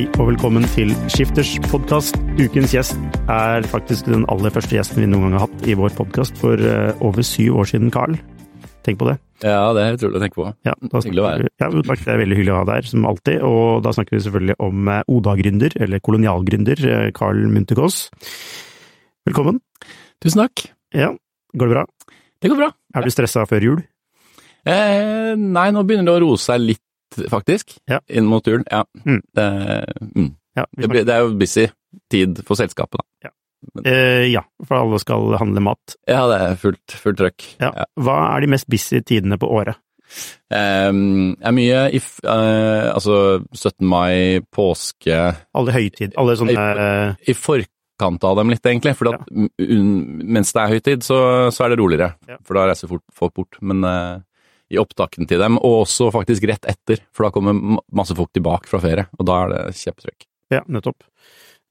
Hei og velkommen til Skifters podkast. Ukens gjest er faktisk den aller første gjesten vi noen gang har hatt i vår podkast for eh, over syv år siden, Carl. Tenk på det. Ja, det er utrolig å tenke på. Ja, da Hyggelig å være her. Ja, takk. Det er veldig hyggelig å ha deg her, som alltid. Og da snakker vi selvfølgelig om eh, Oda-gründer, eller kolonialgründer, eh, Carl Munterkås. Velkommen. Tusen takk. Ja, går det bra? Det går bra. Er du stressa før jul? Eh, nei, nå begynner det å roe seg litt, faktisk. Ja. Inn mot turen. Ja. Mm. Det, mm. Ja, det, blir, det er jo busy tid for selskapet, da. Eh, ja, for alle skal handle mat. Ja, det er fullt, fullt trøkk. Ja. Ja. Hva er de mest busy tidene på året? Um, er mye if, f- eh, Altså 17. mai, påske Alle høytid, alle sånne eh, I forkant av dem litt, egentlig. For ja. mens det er høytid, så, så er det roligere. Ja. For da reiser folk bort. Men eh, i opptakten til dem, og også faktisk rett etter, for da kommer masse folk tilbake fra ferie, og da er det kjempetrykk. Ja, nettopp.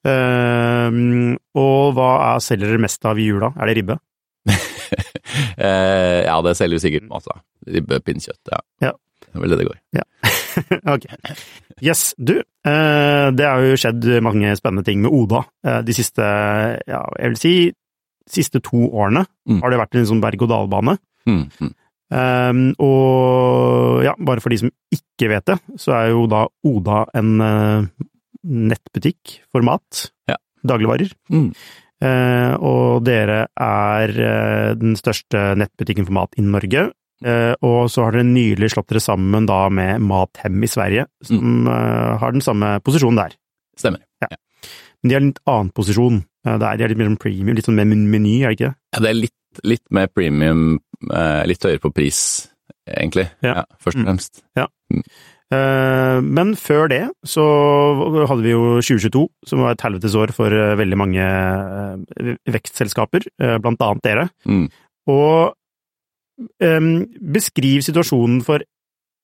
Uh, og hva er selger dere mest av i jula? Er det ribbe? uh, ja, det selger vi sikkert masse. Ribbe, pinnekjøtt, ja. Ja. Det er vel det det går. Ja. ok. Yes, du. Uh, det har jo skjedd mange spennende ting med Oda eh, de siste, ja, jeg vil si, siste to årene. Mm. Har det vært en sånn berg-og-dal-bane. Mm, mm. Um, og ja, bare for de som ikke vet det, så er jo da Oda en uh, nettbutikk for mat. Ja. Dagligvarer. Mm. Uh, og dere er uh, den største nettbutikken for mat i Norge. Eh, og så har dere nylig slått dere sammen da med Mathem i Sverige, som eh, har den samme posisjonen der. Stemmer. Ja, Men de har en litt annen posisjon eh, der. Er litt mer premium, litt sånn med meny, er det ikke det? Ja, det er litt, litt mer premium, eh, litt høyere på pris, egentlig. Ja. først og Mm. fremst. Mm. Men før det så hadde vi jo 2022, som var et helvetes år for eh, veldig mange eh, vekstselskaper, eh, blant annet dere. Mm. Og um, beskriv situasjonen for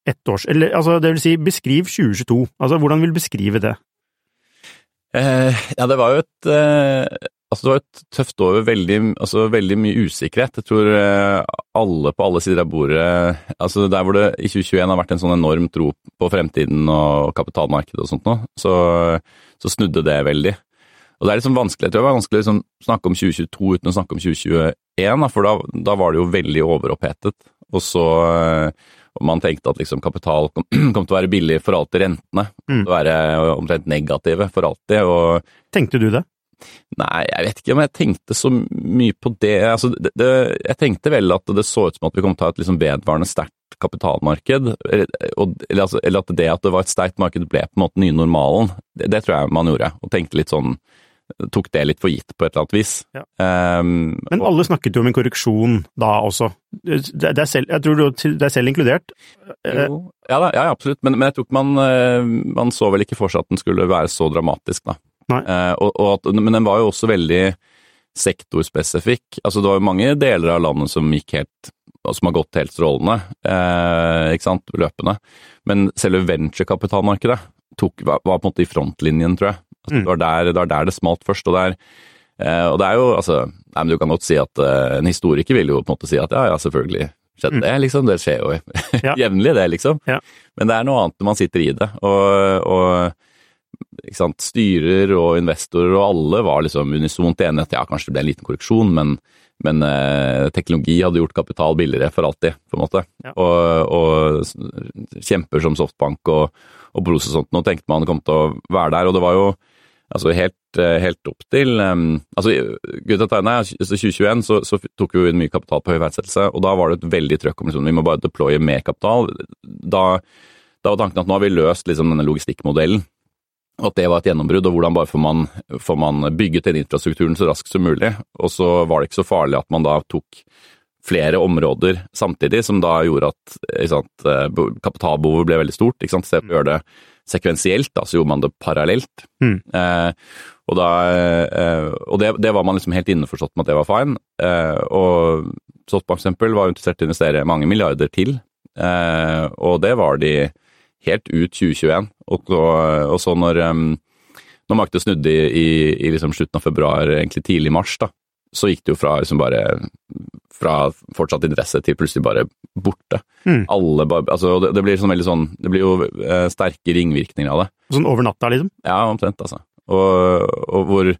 ett års Eller altså, det vil si, beskriv 2022. Altså, hvordan vil du beskrive det? Eh, ja, det var jo et eh, Altså, det var et tøft år med veldig, altså, veldig mye usikkerhet. Jeg tror eh, alle på alle sider av bordet Altså, der hvor det i 2021 har vært en sånn enorm tro på fremtiden og kapitalmarkedet og sånt nå, så, så snudde det veldig. Og det er liksom vanskelig, jeg tror det var vanskelig å liksom, snakke om 2022 uten å snakke om 2021, da, for da, da var det jo veldig overopphetet. Og så og man tenkte at liksom kapital kom, kom til å være billig for alltid, rentene kom til å være omtrent negative for alltid. og Tenkte du det? Nei, jeg vet ikke om jeg tenkte så mye på det. Altså, det, det jeg tenkte vel at det så ut som at vi kom til å ha et liksom vedvarende sterkt kapitalmarked. Eller, og, eller, altså, eller at det at det var et sterkt marked ble på en måte nye normalen. Det, det tror jeg man gjorde. Og tenkte litt sånn Tok det litt for gitt på et eller annet vis. Ja. Um, Men alle snakket jo om en korreksjon da også. Det, det er selv, jeg tror det er selv inkludert. Jo, ja, da, ja, absolutt, men, men jeg tror ikke man, eh, man så vel ikke for seg at den skulle være så dramatisk, da. Nei. Eh, og, og at, men den var jo også veldig sektorspesifikk. Altså, det var jo mange deler av landet som gikk helt som har gått helt strålende, eh, ikke sant, løpende. Men selve venturekapitalmarkedet tok, var, var på en måte i frontlinjen, tror jeg. Altså, Mm. det, var der, det var der det smalt først. Og, der, eh, og det er jo, altså nei, men Du kan godt si at eh, en historiker vil jo på en måte si at ja, ja, selvfølgelig skjedde det, liksom. Det skjer jo Mm. Ja. jevnlig, det, liksom. Ja. Men det er noe annet når man sitter i det. Og, og sant, styrer og investorer og alle var liksom unisont enige at ja, kanskje det ble en liten korreksjon, men men eh, teknologi hadde gjort kapital billigere for alltid, på en måte. Ja. Og, og kjemper som Softbank og, og Bros og sånt, nå tenkte man kom til å være der. Og det var jo altså helt, eh, helt opp til um, altså Gutta Tegne, altså 2021 så, så tok vi inn mye kapital på høy verdsettelse, og da var det et veldig trøkk om liksom, vi må bare deploye mer kapital. Da, da var tanken at nå har vi løst liksom, denne logistikkmodellen og at det var et gjennombrudd, og hvordan bare får man, får man bygget den infrastrukturen så raskt som mulig. Og så var det ikke så farlig at man da tok flere områder samtidig, som da gjorde at sant, eh, kapitalbehovet ble veldig stort. Ikke sant? Så å gjøre det sekvensielt, da, så gjorde man det parallelt. Mm. Eh, og da, eh, og det, det, var man liksom helt innforstått med at det var fine. Eh, og Softbank eksempel var interessert i å investere mange milliarder til, eh, og det var de helt ut 2021. Og, og så når, når markedet snudde i, i, i liksom slutten av februar, egentlig tidlig mars, da, så gikk det jo fra liksom bare fra fortsatt interesse til plutselig bare borte. Mm. Alle bare, altså det, det, blir sånn veldig sånn Det blir jo eh, sterke ringvirkninger av det. Sånn over natta, liksom? Ja, omtrent, altså. Og, og hvor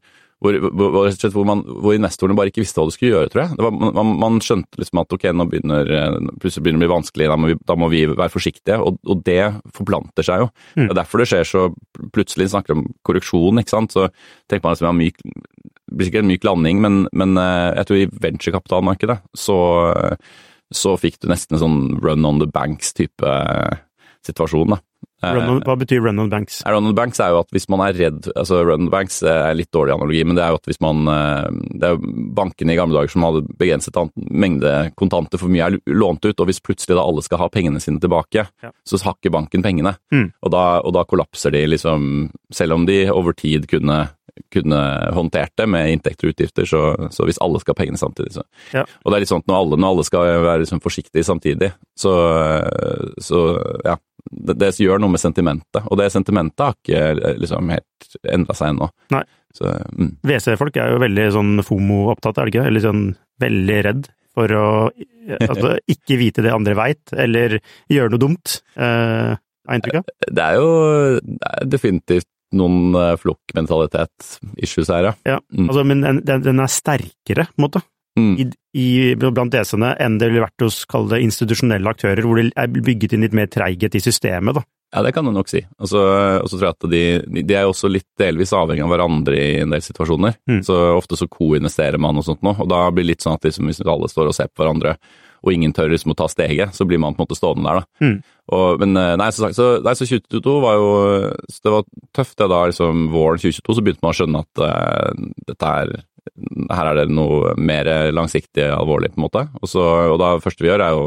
hvor, hvor, hvor, man, hvor, investorene bare ikke visste hva de skulle gjøre, tror jeg. Var, man, man, skjønte liksom at ok, nå begynner plutselig begynner det å bli vanskelig, da må vi, da må vi være forsiktige. Og, og, det forplanter seg jo. Mm. Det er derfor det skjer så plutselig snakker om korreksjon, ikke sant. Så tenker man liksom ja, myk, blir sikkert en myk landing, men, men eh, jeg tror i venturekapitalmarkedet så, så fikk du nesten en sånn run on the banks-type eh, situasjon. da. On, hva betyr run on banks? Run on banks er jo at hvis man er redd altså Run on banks er litt dårlig analogi, men det er jo at hvis man eh, Det er jo bankene i gamle dager som hadde begrenset mengde kontanter, for mye er lånt ut, og hvis plutselig da alle skal ha pengene sine tilbake, ja. så hakker banken pengene. Mm. Og, da, og, da, kollapser de liksom Selv om de over tid kunne kunne håndtert det med inntekter og utgifter, så, så hvis alle skal ha pengene samtidig, så ja. Og det er litt sånn at når alle, når alle skal være liksom forsiktige samtidig, så, så ja, det, det, gjør noe med sentimentet, og det sentimentet har ikke liksom helt endra seg ennå. Nei. Mm. WC-folk er jo veldig sånn FOMO-opptatt, er det ikke? Eller sånn veldig redd for å altså, ikke vite det andre veit, eller gjøre noe dumt, eh, er inntrykket? Det er jo det er definitivt noen uh, flokkmentalitet-issues her, ja. ja mm. altså, men den, den, er sterkere, på en måte mm. i, i, blant DC-ene enn det ville vært hos kall det institusjonelle aktører, hvor det er bygget inn litt mer treighet i systemet. da. Ja, det kan du nok si. Og så tror jeg at de, de er også litt delvis avhengig av hverandre i en del situasjoner. Mm. Så ofte så co-investerer man og sånt nå, og da blir det litt sånn at liksom, hvis alle står og ser på hverandre, og ingen tør liksom å ta steget, så blir man på en måte stående der, da. Mm. Og, men eh, nei, så, så, nei, så 2022 var jo Det var tøft, det da liksom våren 2022 så begynte man å skjønne at uh, dette er her er det noe mer langsiktig alvorlig, på en måte. Og, så, og da første vi gjør, er jo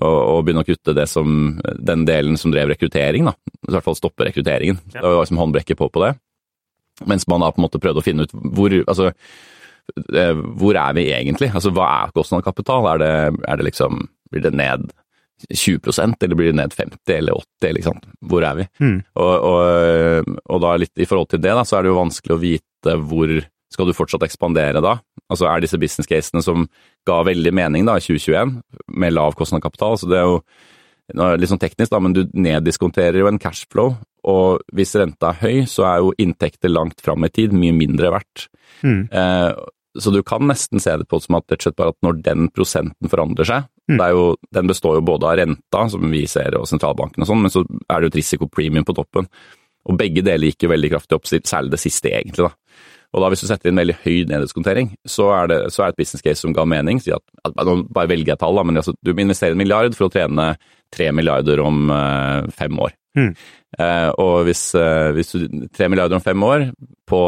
å, begynne å kutte det som, den delen som drev rekruttering, da. I hvert fall stoppe rekrutteringen. Ja. Det var liksom håndbrekket på på det. Mens man da på en måte prøvde å finne ut hvor Altså, hvor er vi egentlig? Altså, hva er kostnad av kapital? Er det, er det liksom Blir det ned 20% eller blir det ned 50 eller 80, liksom? Hvor er vi? Mm. Og, og, og, da litt i forhold til det, da, så er det jo vanskelig å vite hvor skal du fortsatt ekspandere da? Altså er disse business casene som ga veldig mening da i 2021, med lav kostnad kapital, så det er jo litt sånn teknisk, da, men du neddiskonterer jo en cashflow, og hvis renta er høy, så er jo inntekter langt fram i tid mye mindre verdt. Mm. Eh, så du kan nesten se det på som at rett og slett bare at når den prosenten forandrer seg, mm. jo, den består jo både av renta, som vi ser, og sentralbanken og sånn, men så er det jo et risikopremium på toppen. Og begge deler gikk jo veldig kraftig opp, særlig det siste egentlig, da. Og da hvis du setter inn veldig høy neddiskontering, så er det så er et business case som ga mening. Si at, at bare velger jeg tall, da, men altså, du må investere en milliard for å trene tre milliarder om uh, fem år. Mm. Uh, og hvis, uh, hvis du tre milliarder om fem år på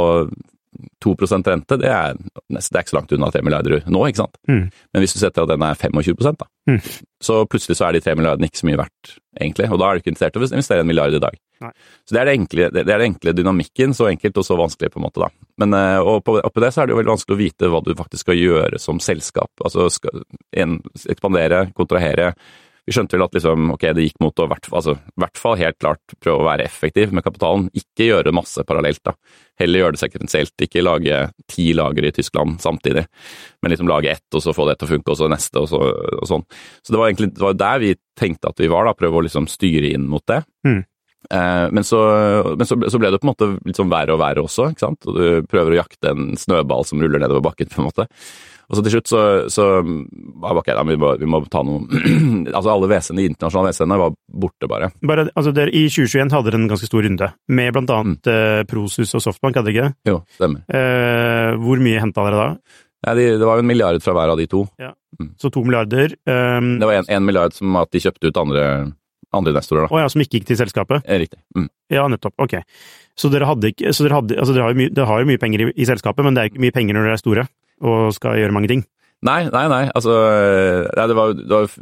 2% rente, det er, det er ikke så langt unna 3 milliarder nå, ikke sant. Mm. Men hvis du setter at den er 25 da, mm. så plutselig så er de 3 milliardene ikke så mye verdt, egentlig. Og da er du ikke interessert i å investere en milliard i dag. Nei. Så det er, det, enkle, det er det enkle dynamikken, så enkelt og så vanskelig, på en måte, da. Men eh, og på, oppi det så er det jo veldig vanskelig å vite hva du faktisk skal gjøre som selskap. Altså skal en, ekspandere, kontrahere vi skjønte vel at liksom, ok, det gikk mot å hvert, altså, hvert fall helt klart prøve å være effektiv med kapitalen. Ikke gjøre masse parallelt, da. Heller gjøre det sekvensielt. Ikke lage ti lagre i Tyskland samtidig, men liksom lage ett, og så få det til å funke, og så neste, og, så, og sånn. Så det var egentlig det var der vi tenkte at vi var, da. Prøve å liksom styre inn mot det. Mm. Eh, men så, men så, så, ble det på en måte litt sånn verre og verre også, ikke sant. Og du prøver å jakte en snøball som ruller nedover bakken, på en måte. Og så til slutt så, så ok, da, vi, må, vi må ta noe Altså alle WC-ene, de internasjonale WC-ene var borte, bare. bare altså der, I 2021 hadde dere en ganske stor runde, med blant annet mm. eh, Prosus og Softbank, hadde dere ikke? Jo, stemmer. Eh, hvor mye henta dere da? Ja, de, det var jo en milliard fra hver av de to. Ja. Mm. Så to milliarder. Um, det var en, milliard som at de kjøpte ut andre, andre investorer, da. Å ja, som ikke gikk til selskapet? Riktig. Mm. Ja, nettopp. Ok. Så dere hadde ikke Så dere, hadde, altså dere har jo mye, dere har jo mye penger i, i, selskapet, men det er ikke mye penger når dere er store og skal gjøre mange ting? Nei, nei, nei. Altså, nei, det var, det var,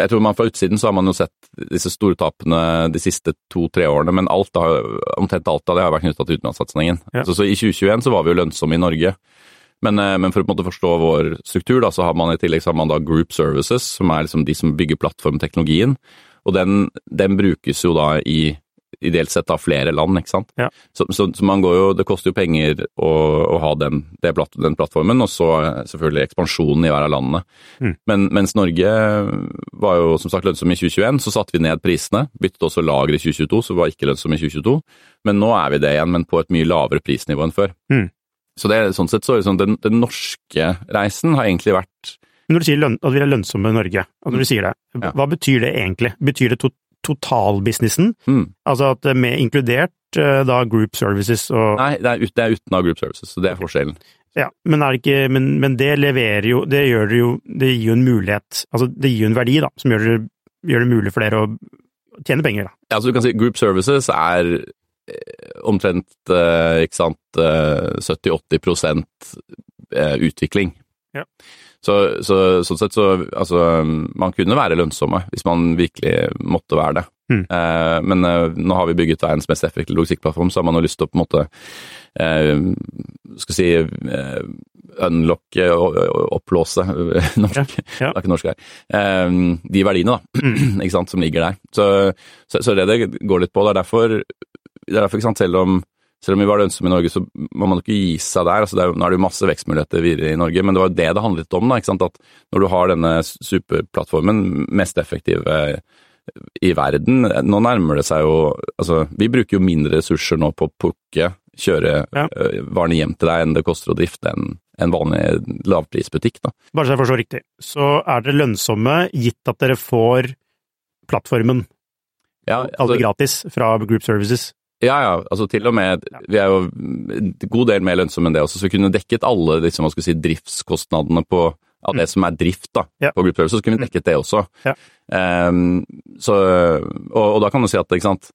Jeg tror man fra utsiden så har man jo sett disse store tapene de siste to-tre årene, men alt har, omtrent alt av det har vært knytta til utenlandssatsingen. Ja. Så, så, i 2021 så var vi jo lønnsomme i Norge. Men, eh, men, for å på en måte forstå vår struktur, da, så har man i tillegg så har man da Group Services, som er liksom de som bygger plattformteknologien. Og den, den brukes jo da i ideelt sett av flere land, ikke sant. Ja. Så, så, så, man går jo, det koster jo penger å, å ha den, platt, den, plattformen, og så selvfølgelig ekspansjonen i hver av landene. Mm. Men mens Norge var jo som sagt lønnsom i 2021, så satte vi ned prisene. Byttet også lager i 2022, så var ikke lønnsom i 2022. Men nå er vi det igjen, men på et mye lavere prisnivå enn før. Mm. Så det, sånn sett så liksom, den, den norske reisen har egentlig vært når du sier lønn, at vi er lønnsomme i Norge, når du sier det, hva ja. betyr det egentlig? Betyr det to totalbusinessen? Mm. Altså at med inkludert eh, da group services og Nei, det er, ut, det er uten av group services, så det er forskjellen. Ja, men, er det ikke, men, men det leverer jo Det gjør det jo Det gir jo en mulighet Altså, det gir jo en verdi, da, som gjør det, gjør det mulig for dere å tjene penger, da. Ja, så du kan si group services er eh, omtrent, eh, ikke sant, 70-80% utvikling. Ja. Så, så, sånn sett så Altså, man kunne være lønnsomme hvis man virkelig måtte være det. Mm. Eh, men eh, nå har vi bygget verdens mest effektive logistikkplattform, så har man jo lyst til å på en måte eh, skal si eh, unlocke og opplåse norsk, ja, ja. det er ikke norsk her, eh, de verdiene da, ikke sant, som ligger der. Så, så, så det det går litt på. Det er derfor, det er derfor ikke sant, selv om selv om vi var lønnsomme i Norge, så må man ikke gi seg der. Altså, er, nå er det jo masse vekstmuligheter videre i Norge, men det var jo det det handlet om. Da? At når du har denne superplattformen, mest effektive i verden Nå nærmer det seg jo Altså, vi bruker jo mindre ressurser nå på å plukke, kjøre ja. uh, varene hjem til deg enn det koster å drifte en, en vanlig lavprisbutikk. Da. Bare så jeg forstår riktig, så er dere lønnsomme gitt at dere får plattformen, ja, altså, gratis, fra Group Services? Ja, ja. Altså til og med Vi er jo en god del mer lønnsomme enn det også, så vi kunne dekket alle liksom, hva skal si, driftskostnadene på av det mm. som er drift da, ja. på gruppeøvelse, så kunne vi dekket det også. Ja. Um, så, og, og, da kan du si at sant,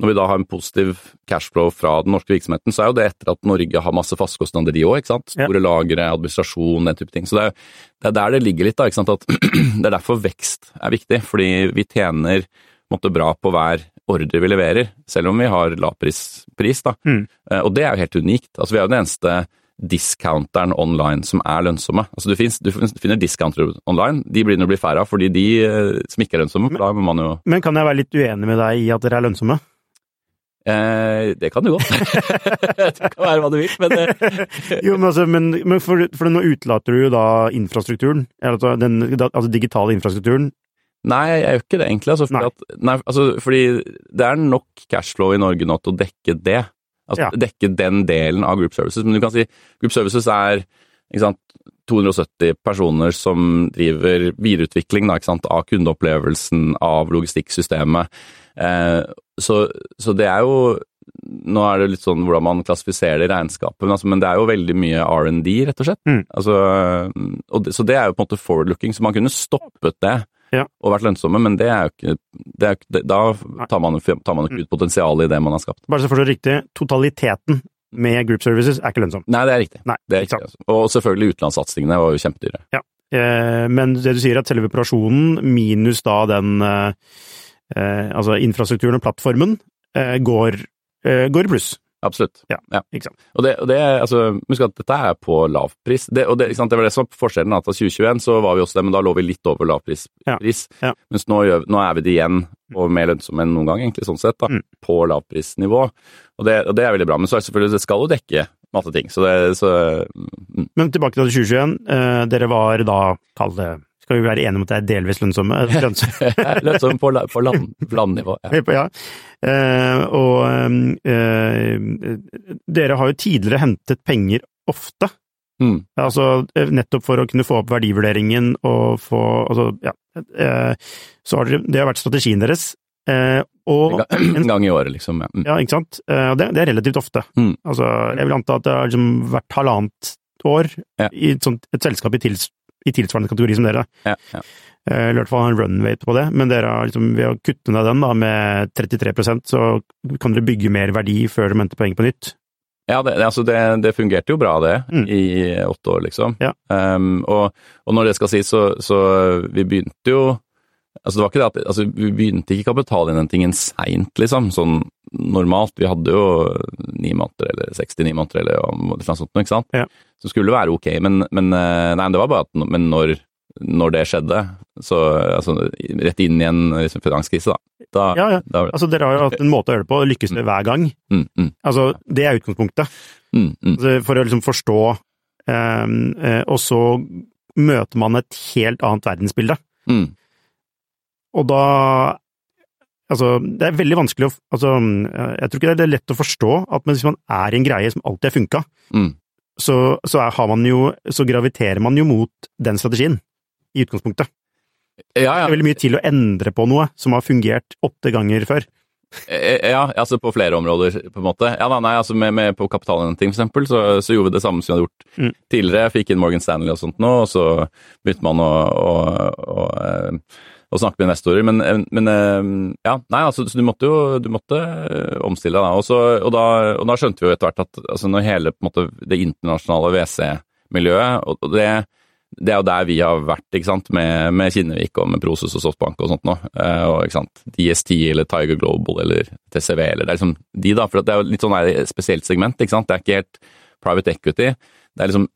når vi da har en positiv cashflow fra den norske virksomheten, så er jo det etter at Norge har masse fastkostnader, de òg. Store ja. lagre, administrasjon, den type ting. Så det er, det er, der det ligger litt, da. Det er derfor vekst er viktig, fordi vi tjener måtte, bra på hver ordre vi leverer, selv om vi har lavpris, da. Mm. Eh, og det er jo helt unikt. Altså, vi er jo den eneste discounteren online som er lønnsomme. Altså, du, finner, du finner discountere online, de blir det bli færre av fordi de eh, som ikke er lønnsomme. Men, da må man jo Men kan jeg være litt uenig med deg i at dere er lønnsomme? Eh, det kan du godt. det kan være hva du vil, men eh. Jo, men, altså, men, men for, for, nå utelater du jo da infrastrukturen, altså den altså digitale infrastrukturen, Nei, jeg gjør ikke det egentlig. Altså, fordi, at, nei, altså, fordi det er nok cashflow i Norge nå til å dekke det. Altså ja. dekke den delen av Group Services. Men du kan si Group Services er sant, 270 personer som driver videreutvikling da, av kundeopplevelsen, av logistikksystemet. Eh, så, så, det er jo Nå er det litt sånn hvordan man klassifiserer det i regnskapet, men, altså, men det er jo veldig mye R&D, rett og slett. Mm. Altså, og det, så det er jo på en måte forward-looking, så man kunne stoppet det ja. og vært lønnsomme, men det er jo ikke det er, Da tar man, tar man ikke ut potensialet i det man har skapt. Bare så jeg forstår riktig, totaliteten med group services er ikke lønnsom? Nei, det er riktig. Nei, det er riktig altså. Og selvfølgelig utenlandssatsingene var jo kjempedyre. Ja. Eh, men det du sier, at selve operasjonen minus da den eh, eh altså infrastrukturen og plattformen eh, går, eh, går i pluss? Absolutt. Ja, ja. Ikke sant. Og det, og det altså, Husk at dette er på lavpris. Det, og det, ikke sant? det var det som var forskjellen. at av 2021 så var vi også det, men da lå vi litt over lavpris. Ja. Ja. Mens nå, gjør, nå, er vi det igjen, og mer lønnsomme enn noen gang, egentlig, sånn sett, da, mm. på lavprisnivå. Og det, og det, er veldig bra. Men så er det selvfølgelig, det skal jo dekke masse ting. Så det, så, mm. Men tilbake til 2021. Eh, dere var da, kall det skal vi være enige om at det er delvis lønnsomme? lønnsomme. Lønnsom på, på land, landnivå. Ja. ja. Eh, og eh, dere har jo tidligere hentet penger ofte. Mm. Altså eh, nettopp for å kunne få opp verdivurderingen og få Altså, ja. Så har dere Det har vært strategien deres. Eh, og En gang i året, liksom. Ja. Mm. Ja, ikke sant. Eh, det, det er relativt ofte. Mm. Altså, jeg vil anta at det har liksom vært halvannet år Ja. i et, sånt, et selskap i, tils, i tilsvarende kategori som dere. Ja, ja. Eh, i hvert fall ha en runwate på det, men dere har liksom, ved å kutte ned den da med 33% så kan dere bygge mer verdi før dere henter poeng på nytt. Ja, det- altså det, det fungerte jo bra det, Mm. i åtte år, liksom. Ja. Um, og, og når det skal sies, så, så vi begynte jo Altså det var ikke det at altså Vi begynte ikke kapitalinnhentingen seint, liksom, sånn normalt. Vi hadde jo ni måneder eller 69 måneder eller noe sånt, ikke sant. Ja. Så skulle være ok, men, men eh, nei, det var bare at Men når, når det skjedde, så altså rett inn i en liksom, finanskrise, da. da, Ja, ja. da Altså, dere har jo hatt en måte å gjøre det på, og lykkes det hver gang. mm, mm, Altså, det er utgangspunktet. mm, mm, Altså, for å liksom forstå, eh, og så møter man et helt annet verdensbilde. mm. Og da Altså, det er veldig vanskelig å Altså, jeg tror ikke det er lett å forstå at hvis man er i en greie som alltid har funka, Mm. så, så har man jo Så graviterer man jo mot den strategien, i utgangspunktet. Ja, Det er veldig mye til å endre på noe som har fungert åtte ganger før. Eh, Ja, altså på flere områder, på en måte. Ja da, nei, altså med, med på kapitalhenting, for eksempel, så, så gjorde vi det samme som vi hadde gjort Mm. tidligere. Jeg fikk inn Morgan Stanley og sånt nå, og så begynte man å, å, å, eh, å snakke med investorer. Men, eh, men eh, ja, nei, altså, så du måtte jo du måtte eh, omstille deg. Og, så- og, da, og da skjønte vi jo etter hvert at altså, når hele måte, det internasjonale WC-miljøet, og det det er jo der vi har vært, ikke sant, med, med Kinnevik og med Prosus og Softbank og sånt nå. Og ikke sant, DST eller Tiger Global eller TCV eller det er liksom de, da. For det er jo litt sånn et spesielt segment, ikke sant. Det er ikke helt private equity. Det er liksom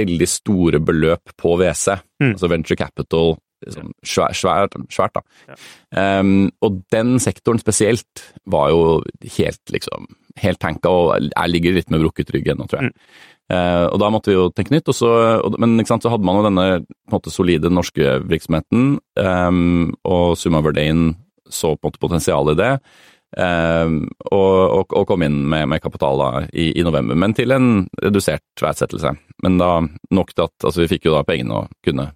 veldig store beløp på WC, Mm. altså venture capital. Liksom, svært, svært, svært, da. Um, og den sektoren spesielt var jo helt, liksom, helt tanka og jeg ligger litt med brukket rygg ennå, tror jeg. Eh, og da måtte vi jo tenke nytt, og så, og, men sant, så hadde man jo denne måte solide norske virksomheten, um, og Summa Verdain så på en måte potensial i det, Um, og, og, og kom inn med, med kapital da, i, i november, men til en redusert verdsettelse. Men da nok til at altså, vi fikk jo da pengene og kunne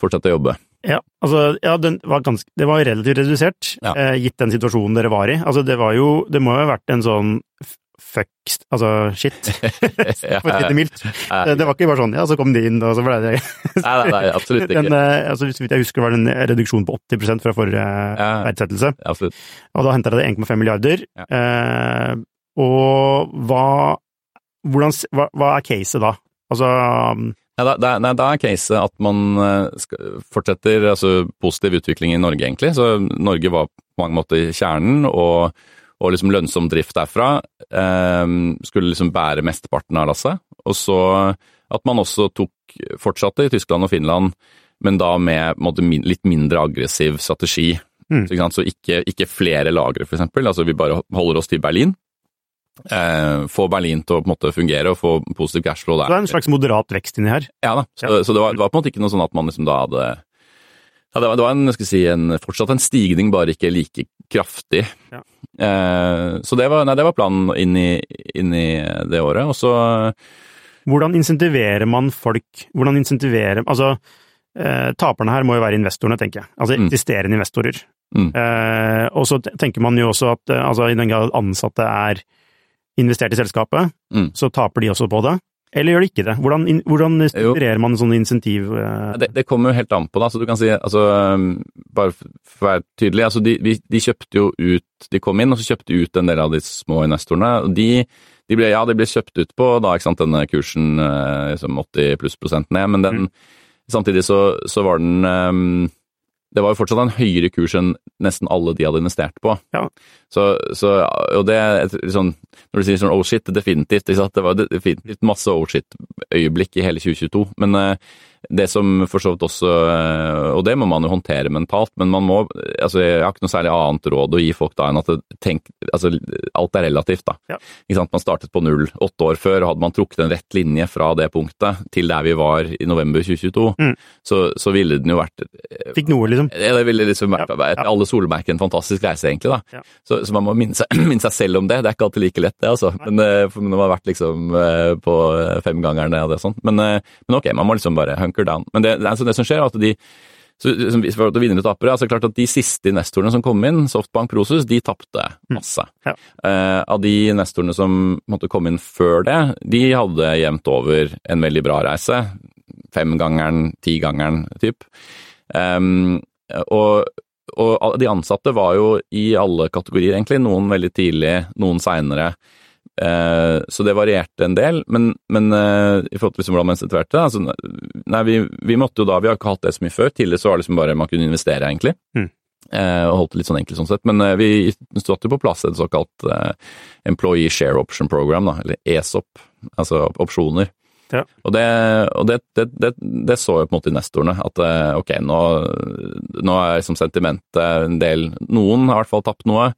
fortsette å jobbe. Ja, altså, ja, den var ganske, det var relativt redusert, Ja. eh, gitt den situasjonen dere var i. Altså, det var jo, det må jo ha vært en sånn fuck, altså shit, for å si det mildt. Det, det var ikke bare sånn, ja, så kom de inn, og så ble det Nei, nei, nei, absolutt ikke. Den, eh, altså, hvis jeg husker var det en reduksjon på 80 fra forrige Ja. verdsettelse, Absolutt. og da henta dere 1,5 milliarder. Ja. Eh, og hva, hvordan, hva, hva er caset da? Altså, Ja, da, da, da er caset at man eh, fortsetter altså, positiv utvikling i Norge, egentlig. Så Norge var på mange måter kjernen, og, og liksom lønnsom drift derfra eh, skulle liksom bære mesteparten av lasset. Og så at man også tok fortsatte i Tyskland og Finland, men da med måte, litt mindre aggressiv strategi. Mm. Så, ikke, så ikke, ikke flere lagre, for eksempel. Altså vi bare holder oss til Berlin. Eh, få Berlin til å på en måte fungere og få positiv cashflow så der. det er en slags moderat vekst inni her. Ja da, så, så det, var, det var på en måte ikke noe sånn at man liksom da hadde ja, det var, det var en, jeg skal si, en, fortsatt en stigning, bare ikke like kraftig. Ja. Eh, så det var, nei, det var planen inn i, inn i det året. Og så Hvordan insentiverer man folk? Hvordan insentiverer Altså, eh, taperne her må jo være investorene, tenker jeg. Altså Mm. eksisterende investorer. Mm. Eh, og så tenker man jo også at eh, altså, i den grad ansatte er investert i selskapet, Mm. så taper de også på det. Eller gjør de ikke det? Hvordan, hvordan strukturerer man en sånn insentiv? eh, det, det kommer jo helt an på, da. Så du kan si, altså um, Bare for å være tydelig, altså de, vi, de kjøpte jo ut De kom inn, og så kjøpte ut en del av de små investorene. og de, de ble, ja, de ble kjøpt ut på da, ikke sant, denne kursen eh, liksom 80 pluss prosent ned, men den, samtidig så, så var den um, Det var jo fortsatt en høyere kurs enn nesten alle de hadde investert på. Ja. Så, så og det er et sånn Når du sier sånn oh shit, definitivt, det var definitivt masse oh shit-øyeblikk i hele 2022, men, eh, det som for så vidt også eh, Og det må man jo håndtere mentalt, men man må altså Jeg har ikke noe særlig annet råd å gi folk da enn at tenk, altså, alt er relativt, da. Ja. Ikke sant? Man startet på null åtte år før, og hadde man trukket en rett linje fra det punktet til der vi var i november 2022, Mm. så, så ville den jo vært Fikk noe, liksom. ja, det ville liksom vært Ja, ja. alle solmerker en fantastisk reise, egentlig. da. Så, så man må minne seg, minne seg selv om det. Det er ikke alltid like lett, det. altså. Men eh, Når man har vært liksom eh, på eh, femgangerne og det og sånn. Men, eh, men ok, man må liksom bare hunker down. Men det, altså det som skjer, er at de så, forhold til vinnere tapere, altså klart at De siste nestorene som kom inn, Softbank Prosus, de tapte masse. Ja. Eh, av de nestorene som måtte komme inn før det, de hadde jevnt over en veldig bra reise. Femgangeren, tigangeren, typ. Um, og, og de ansatte var jo i alle kategorier, egentlig. Noen veldig tidlig, noen seinere. Eh, så det varierte en del, men, men eh, i forhold til liksom hvordan man situerte altså, Nei, vi, vi måtte jo da Vi har ikke hatt det så mye før. Tidligere så var det liksom bare man kunne investere, egentlig. Mm. Eh, og holdt det litt sånn enkelt sånn sett. Men vi stod jo på plass et såkalt Employee Share Option Program, da, eller ESOP, altså opsjoner. Ja. Og, det, og det, det, det, så jo på en måte investorene, at eh, ok, nå, nå er liksom sentimentet en del Noen har i hvert fall tapt noe,